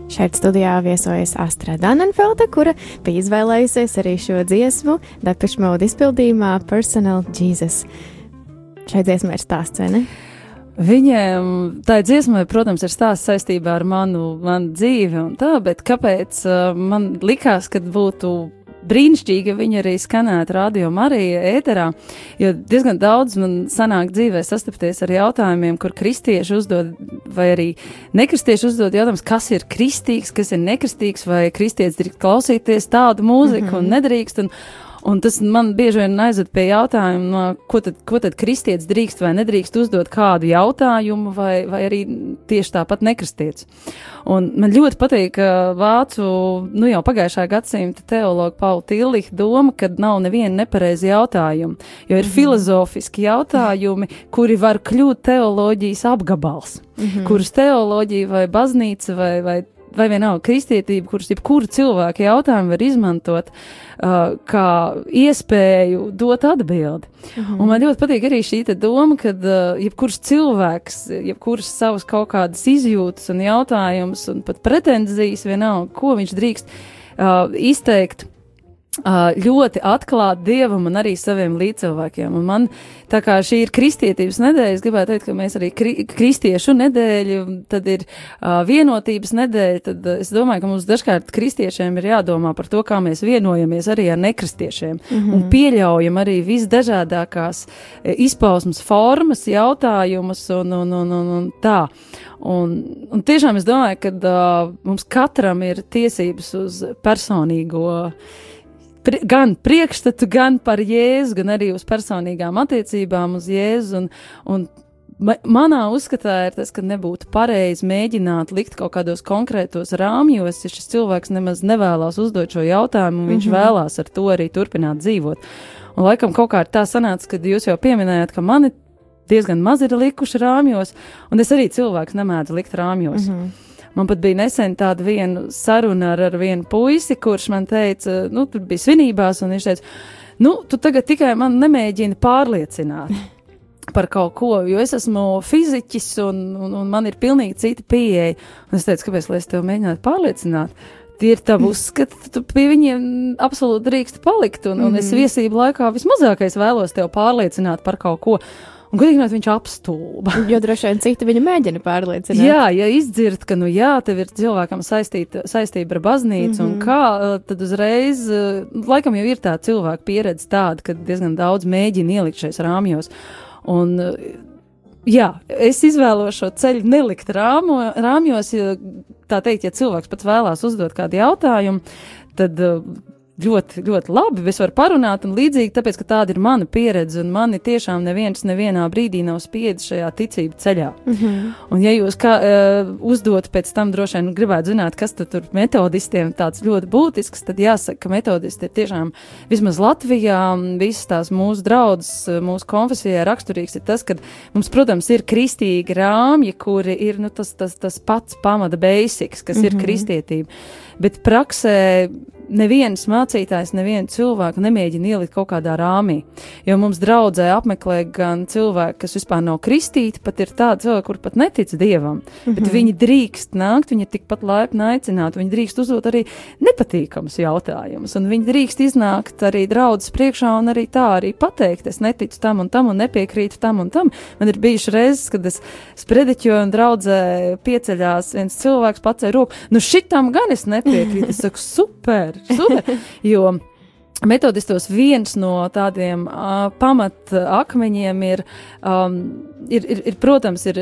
Šeit studijā viesojas Astra Danenfelda, kura bija izvēlējusies arī šo dziesmu Depeche Mode izpildījumā Personal Jesus. Šai dziesmai ir stāsts, vai ne? Viņiem tā dziesmai, protams, ir stāsts saistībā ar manu, manu dzīvi un tā, bet kāpēc uh, man likās, ka būtu brīnišķīgi, ja viņi arī skanētu radio Marija ēterā, jo diezgan daudz man sanāk dzīvē sastapties ar jautājumiem, kur kristieši uzdod, vai arī nekristieši uzdod jautājumus, kas ir kristīgs, kas ir nekristīgs, vai kristietis drīkst klausīties tādu mūziku mm -hmm. un nedrīkst. Un, Un tas man bieži vien aizved pie jautājuma, ko tad, ko tad kristietis drīkst vai nedrīkst uzdot kādu jautājumu, vai, vai arī tieši tāpat nekristietis. Un man ļoti patīk vācu, nu jau pagājušā gadsimta teologa Paula Tilliha doma, ka nav neviena nepareiza jautājuma, jo ir mm -hmm. filozofiski jautājumi, kuri var kļūt teoloģijas apgabals, mm -hmm. kurus teoloģija vai baznīca vai, vai vai vienalga kristietība, kuras jebkura cilvēka jautājumu var izmantot uh, kā iespēju dot atbildi. Mhm. Un man ļoti patīk arī šī doma, ka uh, jebkurš cilvēks, jebkuras savas kaut kādas izjūtas un jautājumus un pat pretenzijas vienalga, ko viņš drīkst uh, izteikt ļoti atklāti dievam un arī saviem līdzcilvēkiem. Un man, tā kā šī ir kristietības nedēļa, es gribētu teikt, ka mēs arī kri kristiešu nedēļu, tad ir uh, vienotības nedēļa, tad es domāju, ka mums dažkārt kristiešiem ir jādomā par to, kā mēs vienojamies arī ar nekristiešiem mm -hmm. un pieļaujam arī visdažādākās izpausmas formas, jautājumus un, un, un, un, un tā. Un, un tiešām es domāju, ka uh, mums katram ir tiesības uz personīgo pri, gan priekšstatu, gan par Jēzu, gan arī uz personīgām attiecībām uz Jēzu. Un, un Manā uzskatā ir tas, ka nebūtu pareizi mēģināt likt kaut kādos konkrētos rāmjos, ja šis cilvēks nemaz nevēlas uzdot šo jautājumu, un viņš mm -hmm. vēlās ar to arī turpināt dzīvot. Un laikam kaut kā tā sanāca, kad jūs jau pieminējāt, ka mani diezgan maz ir likuši rāmjos, un es arī cilvēks nemēdzu likt rāmjos. Mm -hmm. Man pat bija nesen tāda viena saruna ar, ar vienu puisi, kurš man teica, nu, tur bija svinībās, un viņš teica, nu, tu tagad tikai man nemēģini pārliecināt. Par kaut ko, jo es esmu fiziķis un, un, un man ir pilnīgi cita pieeja. Un es teicu, kāpēc es tevi mēģinātu pārliecināt? Tie ir tavi uzskati, tu pie viņiem absolūti drīkst palikt. Un, un es mhm. viesību laikā vismazākais vēlos tevi pārliecināt par kaut ko. Un, godīgi, viņš apstulba. jo droši vien citi viņu mēģina pārliecināt. Jā, ja izdzird, ka, nu, jā, tev ir cilvēkam saistīta, saistība ar baznīcu, mm -hmm. un mhm. kā, tad uzreiz, laikam jau ir tā cilvēka pieredze tāda, ka diezgan daudz mēģina ielikt šais rāmjos. Un, jā, es izvēlos šo ceļu nelikt rāmo, rāmjos, tā teikt, ja cilvēks pats vēlās uzdot kādu jautājumu, tad ļoti, ļoti labi. Es varu parunāt, un līdzīgi, tāpēc, ka tāda ir mana pieredze, un mani tiešām neviens nevienā brīdī nav spiedis šajā ticību ceļā. Mm -hmm. Un, ja jūs kā uh, uzdot pēc tam droši vien gribētu zināt, kas tur metodistiem tāds ļoti būtisks, tad jāsaka, ka metodisti ir tiešām vismaz Latvijā, visas tās mūsu draudzes, mūsu konfesijā raksturīgs ir tas, ka mums, protams, ir kristīgi rāmji, kuri ir nu, tas, tas, tas pats pamata basics, kas mm -hmm. ir mhm. kristietība. Bet praksē neviens mācītājs, nevienu cilvēku nemēģina ielikt kaut kādā rāmī. Jo mums draudzē apmeklē gan cilvēki, kas vispār nav kristīti, pat ir tādi cilvēki, kur pat netic dievam, mm -hmm. bet mhm. viņi drīkst nākt, viņi ir tikpat laipni aicināti, viņi drīkst uzdot arī nepatīkamus jautājumus, un viņi drīkst iznākt arī draudzes priekšā un arī tā arī pateikt, es neticu tam un tam un nepiekrītu tam un tam. Man ir bijuši reizes, kad es sprediķoju un draudzē pieceļās viens cilvēks pacēla roku, nu šitam gan es nepiekrītu, es saku super! Super, super. Jo metodistos viens no tādiem uh, pamat akmeņiem ir, um, ir, ir, ir, protams, ir,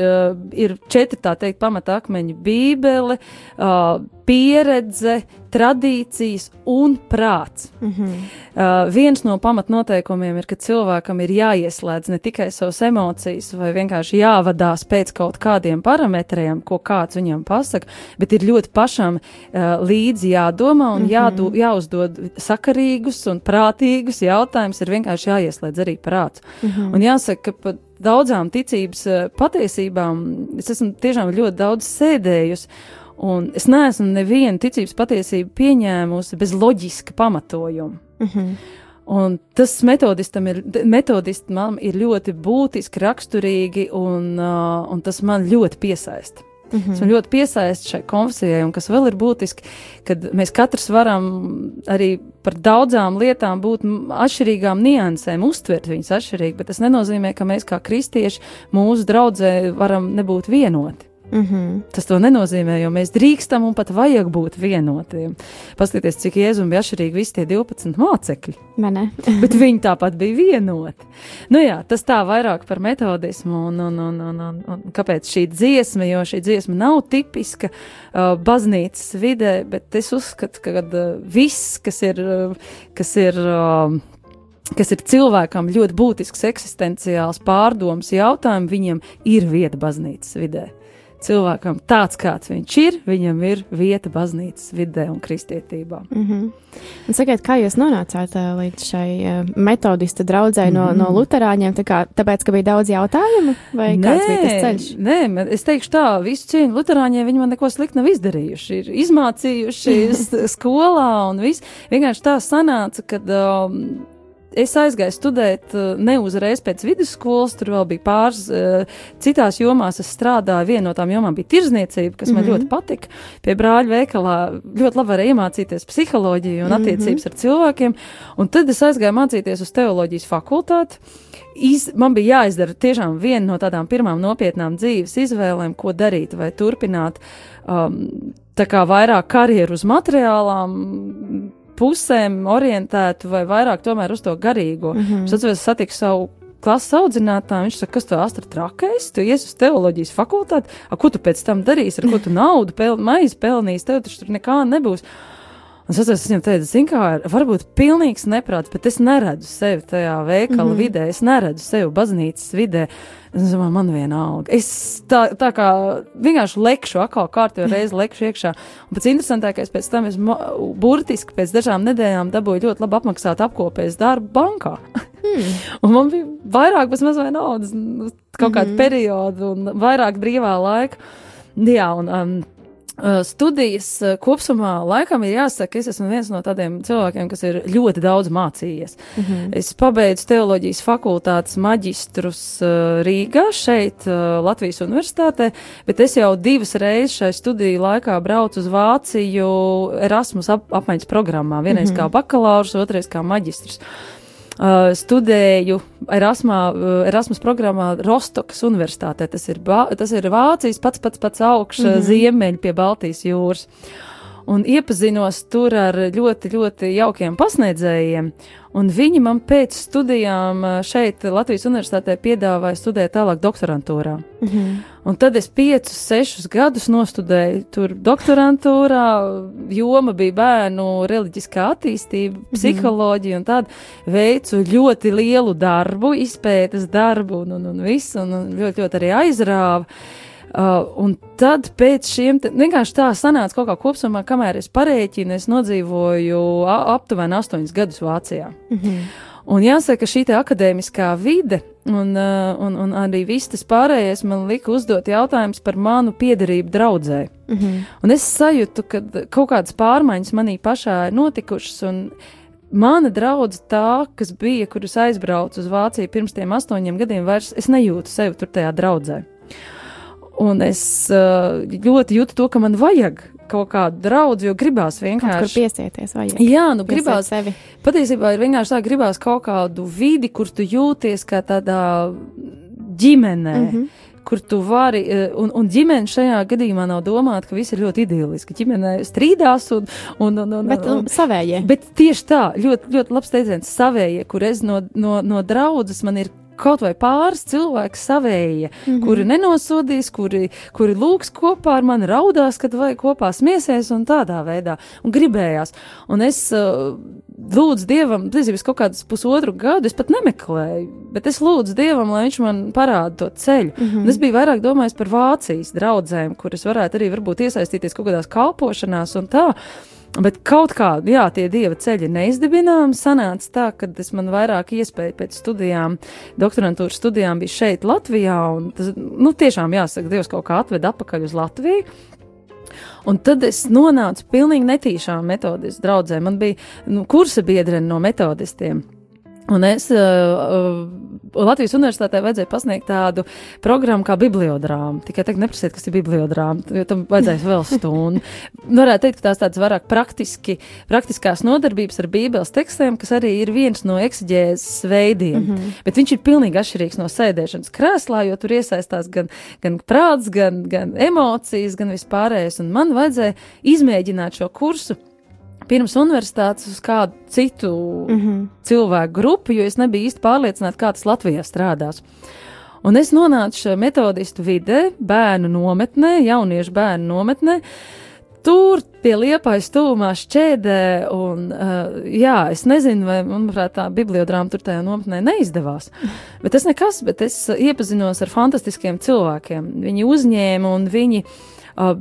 ir četri tā teikt pamat akmeņi - bībele, uh, pieredze, tradīcijas un prāts. Mm -hmm. uh, viens no pamatnoteikumiem ir, ka cilvēkam ir jāieslēdz ne tikai savas emocijas, vai vienkārši jāvadās pēc kaut kādiem parametriem, ko kāds viņam pasaka, bet ir ļoti pašam uh, līdzi jādomā un mm -hmm. jādo, jāuzdod sakarīgus un prātīgus jautājumus, ir vienkārši jāieslēdz arī prāts. Mm -hmm. Un jāsaka, ka pat daudzām ticības uh, patiesībām es esmu tiešām ļoti daudz sēdējusi. Un es neesmu nevienu ticības patiesību pieņēmusi bez loģiska pamatojuma. Mm -hmm. Un tas metodistam ir, metodistam ir ļoti būtiski, raksturīgi, un, uh, un tas man ļoti piesaista. Mm -hmm. Man ļoti piesaista šai konfesijai, un kas vēl ir būtiski, kad mēs katrs varam arī par daudzām lietām būt atšķirīgām niansēm, uztvert viņas atšķirīgi, bet tas nenozīmē, ka mēs kā kristieši mūsu draudzē varam nebūt vienoti. Mm -hmm. Tas to nenozīmē, jo mēs drīkstam un pat vajag būt vienotiem. Paskatieties, cik jēzumi bija atšķirīgi visi tie 12 mācekļi. Bet viņi tāpat bija vienoti. Nu jā, tas tā vairāk par metodismu un, un, un, un, un, un kāpēc šī dziesma, jo šī dziesma nav tipiska uh, baznīcas vidē, bet es uzskatu, ka uh, viss, kas ir, uh, kas ir uh, kas ir cilvēkam ļoti būtisks eksistenciāls pārdoms jautājums, viņam ir vieta baznīcas vidē. Cilvēkam tāds, kāds viņš ir, viņam ir vieta baznīcas vidē un kristietībā. Mm -hmm. Un sakiet, kā jūs nonācāt līdz šai metodista draudzē no, mm -hmm. no luterāņiem? Tā kā, tāpēc, ka bija daudz jautājumu, vai nē, kāds bija tas ceļš? Nē, es teikšu tā, visu cieņu luterāņiem viņi man neko sliktu nav izdarījuši. Ir izmācījuši skolā un viss. Vienkārši tā sanāca, ka. Um, es aizgāju studēt uh, ne uzreiz pēc vidusskolas, tur vēl bija pāris uh, citās jomās. Es strādāju, viena no tām jomām bija tirzniecība, kas mm -hmm. man mhm. ļoti patika. Pie brāļa veikalā ļoti labi varēja iemācīties psiholoģiju un mhm. attiecības mm -hmm. ar cilvēkiem. Un tad es aizgāju mācīties uz teoloģijas fakultāti. Iz, man bija jāizdara tiešām viena no tādām pirmām nopietnām dzīves izvēlēm, ko darīt, vai turpināt um, tā kā vairāk karjeru uz materiālām pusēm orientētu vai vairāk tomēr uz to garīgo. Mm -hmm. Es atceros, satiku savu klases audzinātāju, viņš saka, kas tu astra trakais, tu ies uz teoloģijas fakultāti, a, ko tu pēc tam darīsi, ar ko tu naudu pel, maizi pelnīsi, tev taču tur nekā nebūs. Un es viņam teicu, zini, kā, varbūt pilnīgs neprāts, bet es neredzu sevi tajā veikala mm -hmm. vidē, es neredzu sevi baznīcas vidē. Es domāju, man vienalga. Es tā, tā kā vienkārši lekšu, atkal kārtībā reizi lekšu iekšā. Un pats interesantākais pēc tam es burtiski pēc dažām nedēļām dabūju ļoti labi apmaksātu apkopēs darbu bankā. Hmm. un man bija vairāk, bez mazliet naudas, kaut kādu mm -hmm. periodu un vairāk brīvā laika. Jā, un um, studijas kopumā laikam ir jāsaka, es esmu viens no tādiem cilvēkiem, kas ir ļoti daudz mācījies. Mm -hmm. Es pabeidzu teoloģijas fakultātes maģistrus Rīgā, šeit, Latvijas universitātē, bet es jau divas reizes šai studiju laikā braucu uz Vāciju Erasmus ap apmaiņas programmā. Vienreiz mm -hmm. kā bakalaurs, otrais kā maģistrs. Uh, studēju Erasmā, uh, Erasmus programmā Rostokas universitātē. Tas ir, tas ir Vācijas pats pats pats augšs mm -hmm. ziemeļi pie Baltijas jūras. Un iepazinos tur ar ļoti, ļoti jaukiem pasniedzējiem. Un viņi man pēc studijām šeit, Latvijas Universitātē, piedāvāja studēt tālāk doktorantūrā. Mm -hmm. Un tad es piecus, sešus gadus nostudēju tur doktorantūrā. Joma bija bērnu reliģiskā attīstība, mhm. psiholoģija un tāda. Veicu ļoti lielu darbu, izpētes darbu un, un, un visu, un, un ļoti, ļoti arī aizrāvu. Uh, un tad pēc šiem, vienkārši tā sanāca kaut kā kopumā, kamēr es parēķinu, es nodzīvoju aptuveni astoņus gadus Vācijā. Mm -hmm. Un jāsaka, ka šī akadēmiskā vide un, uh, un, un arī viss tas pārējais man lika uzdot jautājumus par manu piederību draudzē. Mm -hmm. Un es sajūtu, ka kaut kādas pārmaiņas manī pašā ir notikušas. Mana draudzene, tā, kas bija, kurus aizbraucu uz Vāciju pirms tiem astoņiem gadiem, vairs es nejūtu sevi tur tajā draudzē. Un es uh, ļoti jūtu to, ka man vajag kaut kādu draugu, jo gribās vienkārši. Kur piesieties, vajag. Jā, nu gribās. Sevi. Patiesībā ir vienkārši tā, gribās kaut kādu vidi, kur tu jūties kā tādā ģimenē. Mm -hmm. Kur tu vari, uh, un, un ģimene šajā gadījumā nav domāta, ka viss ir ļoti idiliski. Ģimene strīdās, un, un, un, un, bet, un savējie. Bet tieši tā, ļoti, ļoti labs teiciens, savējie, kur es no, no, no draudzes man ir kaut vai pāris cilvēki savējie, mm -hmm. kuri nenosodīs, kuri, kuri lūgs kopā ar mani, raudās, kad vajag kopā smiesies un tādā veidā, un gribējās. Un es uh, lūdzu Dievam, nezinu, kaut kādus pusotru gadu, es pat nemeklēju, bet es lūdzu Dievam, lai viņš man parāda to ceļu. Mm -hmm. Un es biju vairāk domājis par Vācijas draudzēm, kuras varētu arī varbūt iesaistīties kaut kādās kalpošanās un tā. Bet kaut kā, jā, tie dieva ceļi neizdibināmi. Sanāca tā, ka es man vairāk iespēju pēc studijām, doktorantūras studijām bija šeit, Latvijā. Tas, nu, tiešām jāsaka, Dievs kaut kā atveda atpakaļ uz Latviju. Un tad es nonācu pilnīgi netīšām metodistu draudzē. Man bija nu, kursa biedrene no metodistiem. Un es uh, Latvijas universitātē vajadzēja pasniegt tādu programmu kā bibliodrāma. Tikai tagad neprasiet, kas ir bibliodrāma, jo tam vajadzēs vēl stundu. Varētu teikt, ka tās tādas vairāk praktiski, praktiskās nodarbības ar bībeles tekstiem, kas arī ir viens no eksigēzes veidiem. Mm -hmm. Bet viņš ir pilnīgi atšķirīgs no sēdēšanas krēslā, jo tur iesaistās gan, gan prāts, gan, gan emocijas, gan vispārējais. Un man vajadzēja izmēģināt šo kursu pirms universitātes uz kādu citu mm -hmm. cilvēku grupu, jo es nebiju īsti pārliecināta, kā tas Latvijā strādās. Un es nonācu metodistu vidē, bērnu nometnē, jauniešu bērnu nometnē. Tur pie liepais tūmā šķēdē, un, uh, jā, es nezinu, vai, manuprāt, tā bibliodrāma tur tajā nometnē neizdevās. Bet tas nekas, bet es iepazinos ar fantastiskiem cilvēkiem. Viņi uzņēma un viņi uh, uh,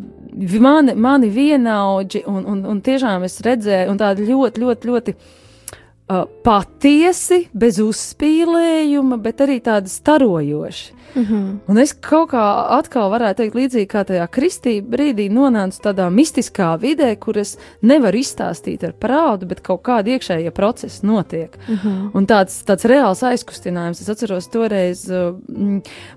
mani, mani vienaudži, un, un, un tiešām es redzēju, un tādi ļoti, ļoti, ļoti uh, patiesi, bez uzspīlējuma, bet arī tādi starojoši. Mm -hmm. Un es kaut kā atkal varētu teikt, līdzīgi kā tajā kristīgā brīdī nonācu tādā mistiskā vidē, kur es nevaru izstāstīt ar prātu, bet kaut kāda iekšējie procesi notiek. Mm -hmm. Un tāds, tāds reāls aizkustinājums. Es atceros, toreiz uh,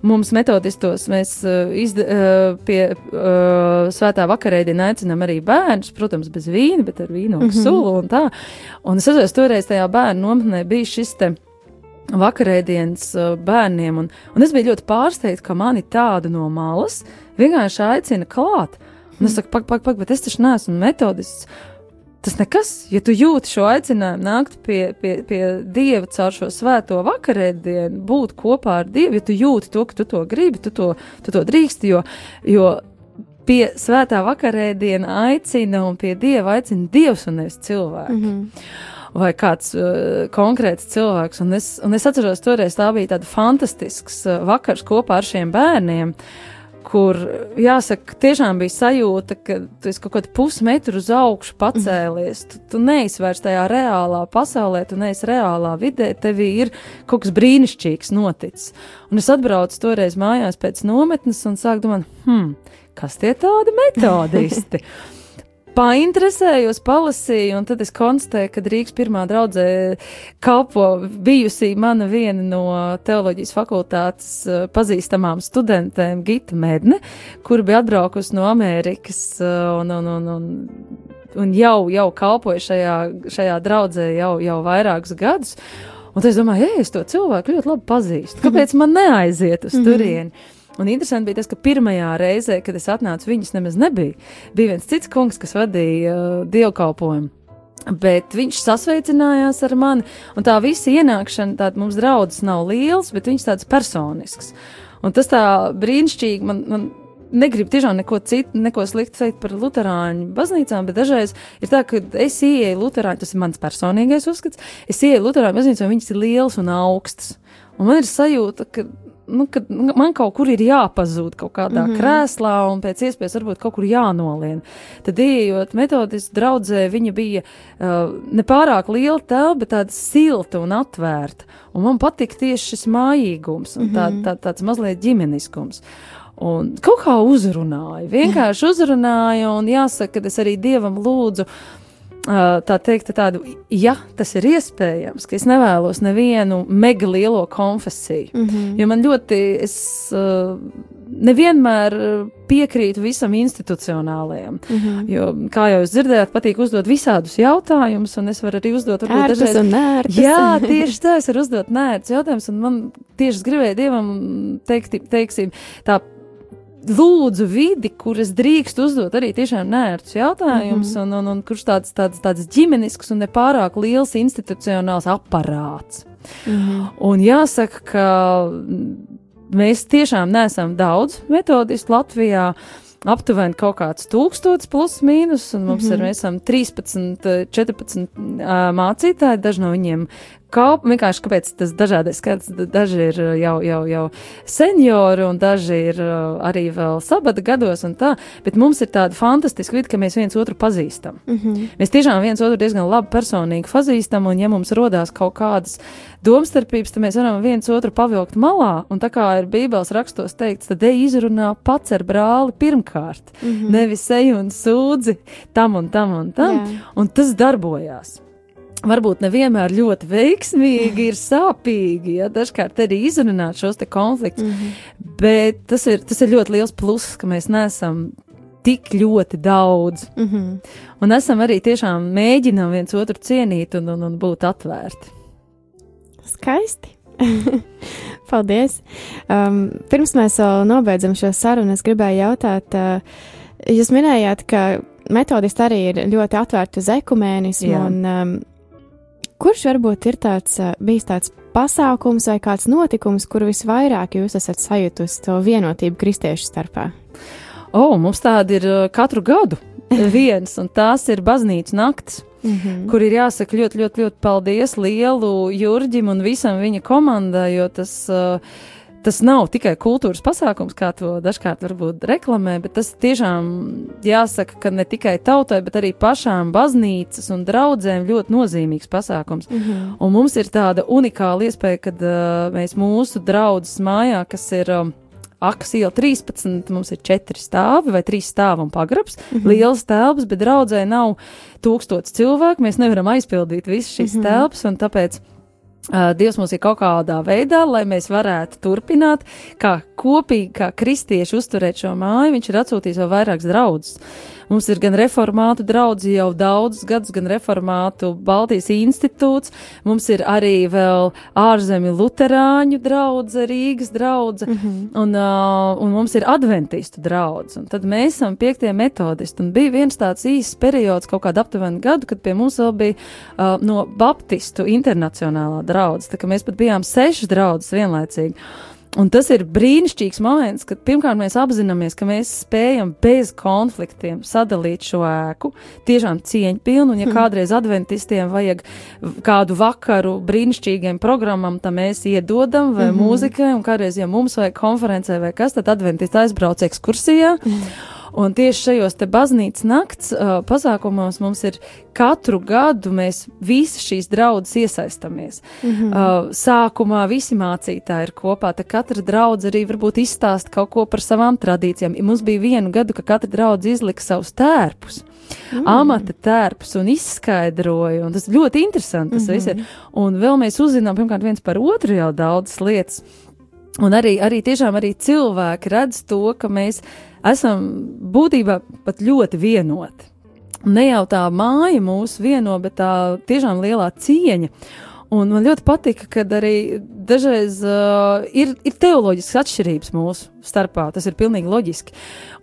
mums metodistos mēs uh, izd, uh, pie uh, svētā vakarēdienā aicinām arī bērnus, protams, bez vīna, bet ar vīnu un mm -hmm. sulu un tā. Un es atceros, toreiz tajā bērnu nometnē bija šis te vakarēdienas uh, bērniem, un, un es biju ļoti pārsteigta, ka mani tādu no malas vienkārši aicina klāt. Un es saku, pak, pak, pak, bet es taču neesmu metodists. Tas nekas, ja tu jūti šo aicinājumu nākt pie, pie, pie Dieva caur šo svēto vakarēdienu, būt kopā ar Dievu, ja tu jūti to, ka tu to gribi, tu to, tu to drīksti, jo, jo pie svētā vakarēdiena aicina un pie Dieva aicina Dievs un nevis cilvēki. Mm -hmm vai kāds uh, konkrēts cilvēks. Un es, un es atceros, toreiz tā bija tāda fantastisks uh, vakars kopā ar šiem bērniem. Kur, jāsaka, tiešām bija sajūta, ka tu esi kaut kādu pusmetru uz augšu pacēlies. Tu, tu neesi vairs tajā reālā pasaulē, tu neesi reālā vidē, tev ir kaut kas brīnišķīgs noticis. Un es atbraucu toreiz mājās pēc nometnes un sāku domāt, hmm, kas tie tādi metodisti? painteresējos, palasīju, un tad es konstatēju, ka Rīgas pirmā draudzē kalpo bijusī mana viena no teoloģijas fakultātes eh, pazīstamām studentēm, Gita Medne, kur bija atbraukusi no Amerikas eh, un, un, un, un, un jau, jau kalpoja šajā, šajā draudzē jau, jau vairākus gadus. Un es domāju, ej, es to cilvēku ļoti labi pazīstu. Kāpēc man neaiziet uz mhm. turieni? Mm -hmm. Un interesanti bija tas, ka pirmajā reizē, kad es atnācu, viņas nemaz nebija. Bija viens cits kungs, kas vadīja uh, dievkalpojumu. Bet viņš sasveicinājās ar mani, un tā visa ienākšana, tāda mums draudzes nav liels, bet viņš tāds personisks. Un tas tā brīnišķīgi man, man negribu tiešām neko citu, neko sliktu teikt par Lutāņu baznīcām, bet dažreiz ir tā, ka es ieeju Lutāņu, tas ir mans personīgais uzskats, es ieeju Lutāņu baznīcā, un viņas ir liels un augsts. Un man ir sajūta, ka nu, ka man kaut kur ir jāpazūd kaut kādā mm -hmm. krēslā un pēc iespējas varbūt kaut kur jānolien. Tad, ieejot metodistu draudzē, viņa bija uh, nepārāk liela telpa, bet tāda silta un atvērta. Un man patika tieši šis mājīgums un tā, mhm. tā, tāds mazliet ģimeniskums. Un kaut kā uzrunāja, vienkārši uzrunāja, un jāsaka, ka es arī dievam lūdzu. Uh, tā teikt, tādu, ja tas ir iespējams, ka es nevēlos nevienu mega lielo konfesiju. Mm -hmm. Jo man ļoti, es nevienmēr piekrītu visam institucionālajam. Mm -hmm. Jo, kā jau jūs dzirdējāt, patīk uzdot visādus jautājumus, un es varu arī uzdot varbūt dažreiz. Jā, tieši tā, es varu uzdot nērts jautājumus, un man tieši gribēja Dievam teikt, teiksim, tā lūdzu vidi, kur es drīkstu uzdot arī tiešām nērtus jautājumus, mm -hmm. un, un, un kurš tāds, tāds, tāds ģimenisks un nepārāk liels institucionāls aparāts. Mm -hmm. Un jāsaka, ka mēs tiešām neesam daudz metodistu Latvijā. Aptuveni kaut kāds tūkstots plus mīnus, un mums mm -hmm. ir, mēs esam 13, 14 uh, mācītāji, daži no viņiem kalp, vienkārši kāpēc tas dažādais skaits, daži ir jau, jau, jau seniori un daži ir arī vēl sabata gados un tā, bet mums ir tāda fantastiska vidi, ka mēs viens otru pazīstam. Mm -hmm. Mēs tiešām viens otru diezgan labi personīgi pazīstam, un ja mums rodās kaut kādas domstarpības, tad mēs varam viens otru pavilkt malā, un tā kā ir bībeles rakstos teikts, tad ej izrunā pats ar brāli pirmkārt, mm -hmm. nevis ej un sūdzi tam un tam un tam, Jā. un tas darbojās. Varbūt nevienmēr ļoti veiksmīgi, ir sāpīgi, ja dažkārt arī izrunāt šos konfliktus. Mm -hmm. Bet tas ir, tas ir ļoti liels pluss, ka mēs neesam tik ļoti daudz. Mm -hmm. Un esam arī tiešām mēģinām viens otru cienīt un, un, un būt atvērti. Skaisti! Paldies! Um, pirms mēs vēl nobeidzam šo sarunu, es gribēju jautāt, uh, jūs minējāt, ka metodisti arī ir ļoti atvērti uz ekumēnismu. Un, um, kurš varbūt ir tāds, uh, bijis tāds pasākums vai kāds notikums, kur visvairāk jūs esat sajutusi to vienotību kristiešu starpā? O, oh, mums tādi ir uh, katru gadu viens, un tās ir baznīcas naktis. Mm -hmm. Kur ir jāsaka ļoti, ļoti, ļoti paldies lielu Jurģim un visam viņa komandai, jo tas uh, tas nav tikai kultūras pasākums, kā to dažkārt varbūt reklamē, bet tas tiešām jāsaka, ka ne tikai tautai, bet arī pašām baznīcas un draudzēm ļoti nozīmīgs pasākums. Mm -hmm. Un mums ir tāda unikāla iespēja, kad uh, mēs mūsu draudzes mājā, kas ir um, Akas iela 13, mums ir četri stāvi vai trīs stāvi un pagrabs, mm -hmm. liels telpas, bet draudzē nav tūkstots cilvēku, mēs nevaram aizpildīt visas šīs mm -hmm. telpas, un tāpēc Dievs mums ir kaut kādā veidā, lai mēs varētu turpināt, kā kopīgi, kā kristieši uzturēt šo māju. Viņš ir atsūtījis vēl vairākas draudzes. Mums ir gan reformātu draugi jau daudzus gadus, gan reformātu Baltijas institūts. Mums ir arī vēl ārzemju luterāņu drauga, Rīgas drauga, mm -hmm. un, uh, un mums ir adventistu draugs. Tad mēs esam piektie metodisti. Un bija viens tāds īsts periods, kaut kāda aptuveni gadu, kad pie mums vēl bija uh, no Baptistu internacionālā drauga. Tā kā mēs pat bijām sešas draudzes vienlaicīgi. Un tas ir brīnišķīgs moments, kad pirmkārt mēs apzināmies, ka mēs spējam bez konfliktiem sadalīt šo ēku, tiešām cieņpilnu, un ja hmm. kādreiz adventistiem vajag kādu vakaru brīnišķīgiem programmam, tad mēs iedodam vai mm -hmm. mūzikai, un kādreiz, ja mums vajag konferencē vai kas, tad adventisti aizbrauc ekskursijā. Mm. Un tieši šajos te baznīcas nakts uh, pasākumos mums ir katru gadu mēs visi šīs draudzes iesaistamies. Mm -hmm. uh, sākumā visi mācītāji ir kopā, tad katra draudze arī varbūt izstāst kaut ko par savām tradīcijām. Ja mums bija vienu gadu, ka katra draudze izlika savus tērpus. Mm. Amata tērpus un izskaidroja, un tas ļoti interesanti. Tas mm -hmm. viss ir. Un vēl mēs uzzinām, pirmkārt, viens par otru jau daudzas lietas. Un arī, arī tiešām arī cilvēki redz to, ka mēs esam būtībā pat ļoti vienoti. Ne jau tā māja mūs vieno, bet tā tiešām lielā cieņa. Un man ļoti patika, ka arī dažreiz uh, ir, ir teoloģiskas atšķirības mūsu starpā. Tas ir pilnīgi loģiski.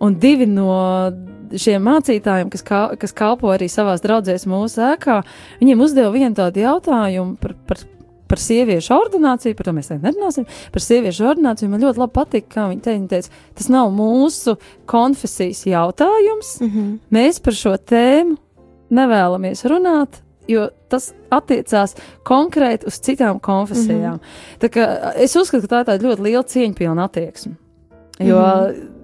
Un divi no šiem mācītājiem, kas, kā, kas kalpo arī savās draudzēs mūsu ēkā, viņiem uzdeva vienu tādu jautājumu par, par par sieviešu ordināciju, par to mēs tagad nerunāsim, par sieviešu ordināciju. Man ļoti labi patīk, kā viņa teica, teica, tas nav mūsu konfesijas jautājums. Mm -hmm. Mēs par šo tēmu nevēlamies runāt, jo tas attiecās konkrēti uz citām konfesijām. Mm -hmm. Es uzskatu, ka tā ir ļoti liela cieņpilna attieksme. Jo mm -hmm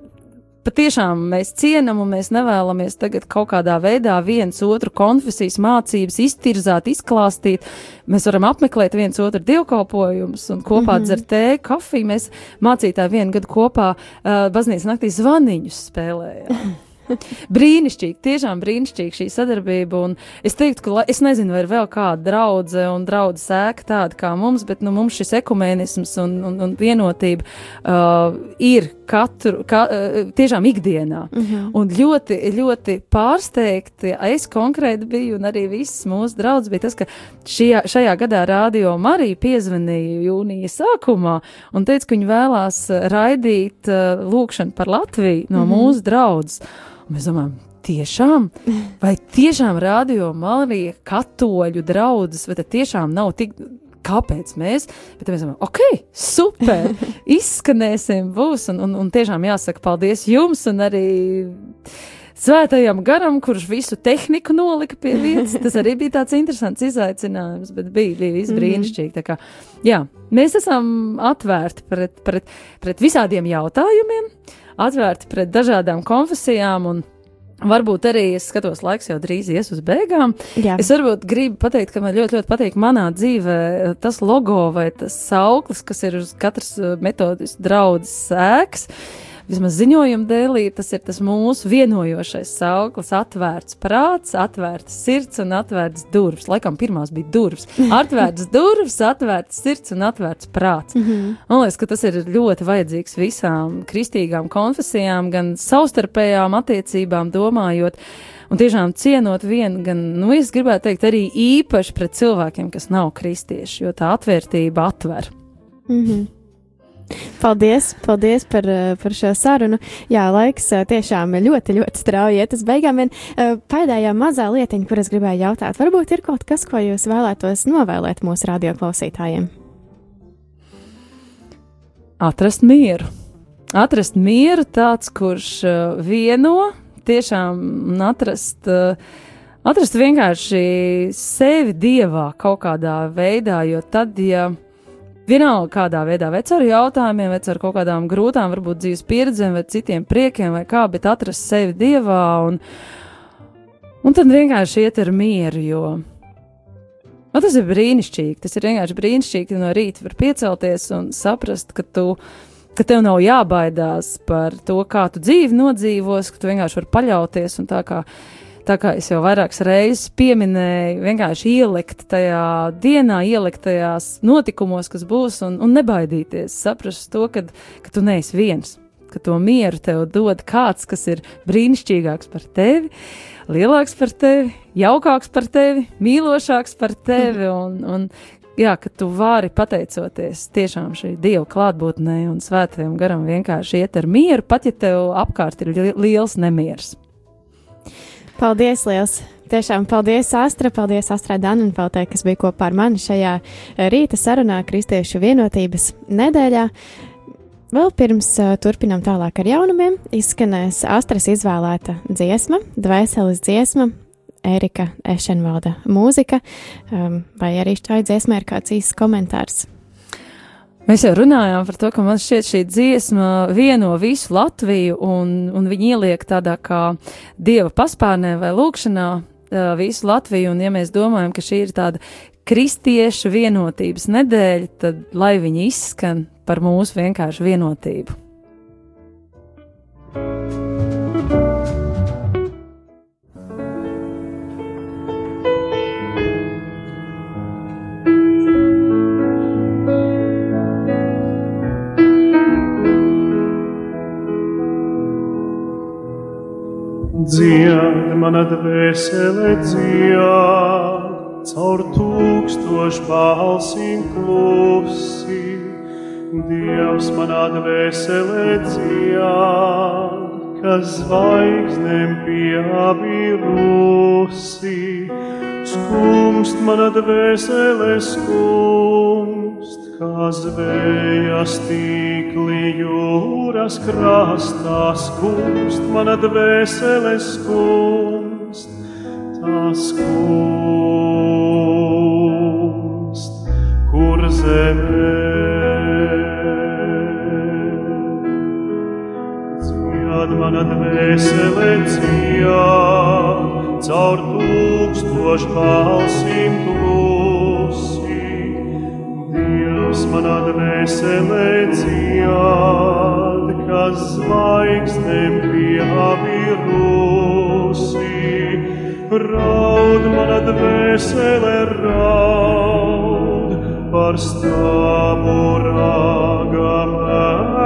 patiešām mēs cienām un mēs nevēlamies tagad kaut kādā veidā viens otru konfesijas mācības iztirzāt, izklāstīt. Mēs varam apmeklēt viens otru dievkalpojumus un kopā mm -hmm. dzert tēju, kafiju. Mēs mācītāji vienu gadu kopā uh, baznīcas naktī zvaniņus spēlējām. brīnišķīgi, tiešām brīnišķīgi šī sadarbība. Es teiktu, ka es nezinu, vai ir vēl kāda draudzene un draudzes sēka tāda kā mums, bet nu, mums šis ekumēnisms un, un, un vienotība uh, ir katru, ka, uh, tiešām ikdienā. Mm -hmm. Un ļoti, ļoti pārsteigti es konkrēti biju, un arī viss mūsu draugs bija tas, ka šajā, šajā gadā Rādio Marija piezvanīja jūnija sākumā un teica, ka viņi vēlās raidīt uh, lūkšanu par Latviju no mm -hmm. mūsu draudzes. Mēs domājam, tiešām, vai tiešām radio Marija katoļu draudzes, vai tas tiešām nav tik. Kāpēc mēs? Bet mēs domājam, ok, super, izskanēsim, būs. Un, un, un tiešām jāsaka paldies jums un arī svētajam garam, kurš visu tehniku nolika pie vietas. Tas arī bija tāds interesants izaicinājums, bet bija, bija mhm. brīnišķīgi. Tā kā, jā, mēs esam atvērti pret, pret, pret visādiem jautājumiem atvērti pret dažādām konfesijām. Un, Varbūt arī es skatos, laiks jau drīz ies uz beigām. Jā. Es varbūt gribu pateikt, ka man ļoti, ļoti patīk manā dzīvē tas logo vai tas sauklis, kas ir uz katras metodistas draudzes sēks. Vismaz ziņojuma dēlī, tas ir tas mūsu vienojošais sauklis - atvērts prāts, atvērts sirds un atvērts durvis. Laikam pirmās bija durvis. Atvērts durvis, atvērts sirds un atvērts prāts. Mm -hmm. Man liekas, ka tas ir ļoti vajadzīgs visām kristīgām konfesijām, gan savstarpējām attiecībām domājot. Un tiešām cienot vienu, gan, nu, es gribētu teikt, arī īpaši pret cilvēkiem, kas nav kristieši, jo tā atvērtība atver. Mm -hmm. Paldies, paldies par, eh, par šo sarunu. Jā, laiks eh, tiešām ļoti, ļoti strauji iet uz beigām. Vien eh, pēdējā mazā lietiņa, kuras gribēju jautāt, varbūt ir kaut kas, ko jūs vēlētos novēlēt mūsu radioklausītājiem? Atrast mieru. Atrast mieru tāds, kurš vieno tiešām un atrast. Atrast vienkārši sevi dievā kaut kādā veidā, jo tad, ja vienalga kādā veidā, vai ar jautājumiem, vai ar kaut kādām grūtām, varbūt dzīves pieredzēm, vai citiem priekiem, vai kā, bet atrast sevi dievā un, un tad vienkārši iet ar mieru, jo man tas ir brīnišķīgi. Tas ir vienkārši brīnišķīgi, no rīta var piecelties un saprast, ka tu. Ka tev nav jābaidās par to, kā tu dzīvi nodzīvos, ka tu vienkārši vari paļauties un tā kā tā kā es jau vairākas reizes pieminēju, vienkārši ielikt tajā dienā, ielikt tajās notikumos, kas būs, un, un nebaidīties, saprast to, ka, ka tu neesi viens, ka to mieru tev dod kāds, kas ir brīnišķīgāks par tevi, lielāks par tevi, jaukāks par tevi, mīlošāks par tevi, un, un jā, ka tu vari pateicoties tiešām šī Dieva klātbūtnē un svētajam garam vienkārši iet ar mieru, pat ja tev apkārt ir liels nemieris. Paldies, liels! Tiešām paldies, Astra, paldies Astrai Danenfeltē, kas bija kopā ar mani šajā eh, rīta sarunā Kristiešu vienotības nedēļā. Vēl pirms uh, turpinām tālāk ar jaunumiem, izskanēs Astras izvēlēta dziesma, dvēseles dziesma, Erika Ešenvalda mūzika, um, vai arī šai dziesmai ir kāds īsts komentārs. Mēs jau runājām par to, ka man šķiet šī dziesma vieno visu Latviju, un, un viņi ieliek tādā kā dieva paspārnē vai lūkšanā visu Latviju, un ja mēs domājam, ka šī ir tāda kristiešu vienotības nedēļa, tad lai viņi izskan par mūsu vienkāršu vienotību. Dzied, mana dvēsele dzied, caur tūkstošu balsīm klusi. Dievs manā dvēsele dzied, kas zvaigznēm pieabirusi. Skumst mana dvēsele skumst, kā zvējas tīkli jūras krastā skumst, mana dvēsele skumst, tā skumst, kur zemē. Dzied mana dvēsele dzied, caur tūkstošu balsīm klusi. Dievs manā dvēselē dzied, kas zvaigznēm pieabirusi. Raud manā dvēselē raud par stāvu rāgam,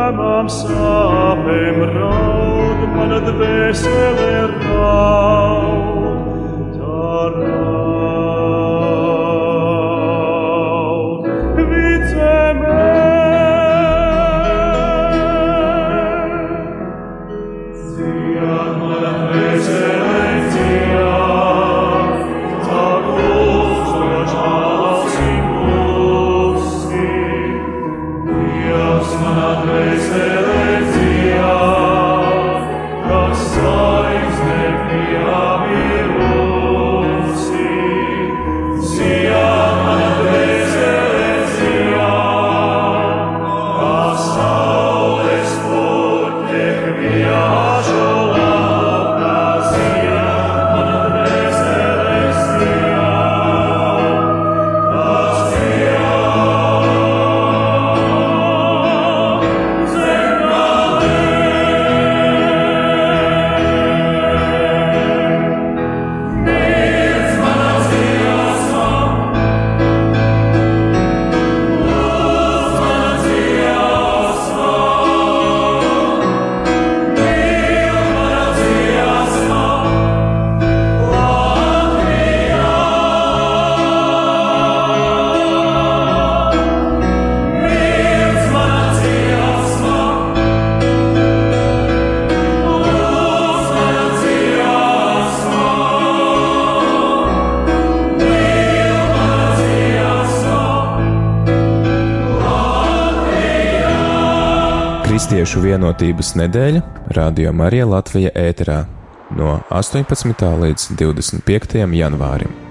ēmām sāpēm raud manā dvēselē raud. Kristiešu vienotības nedēļa Radio Marija Latvija ēterā no 18. līdz 25. janvārim.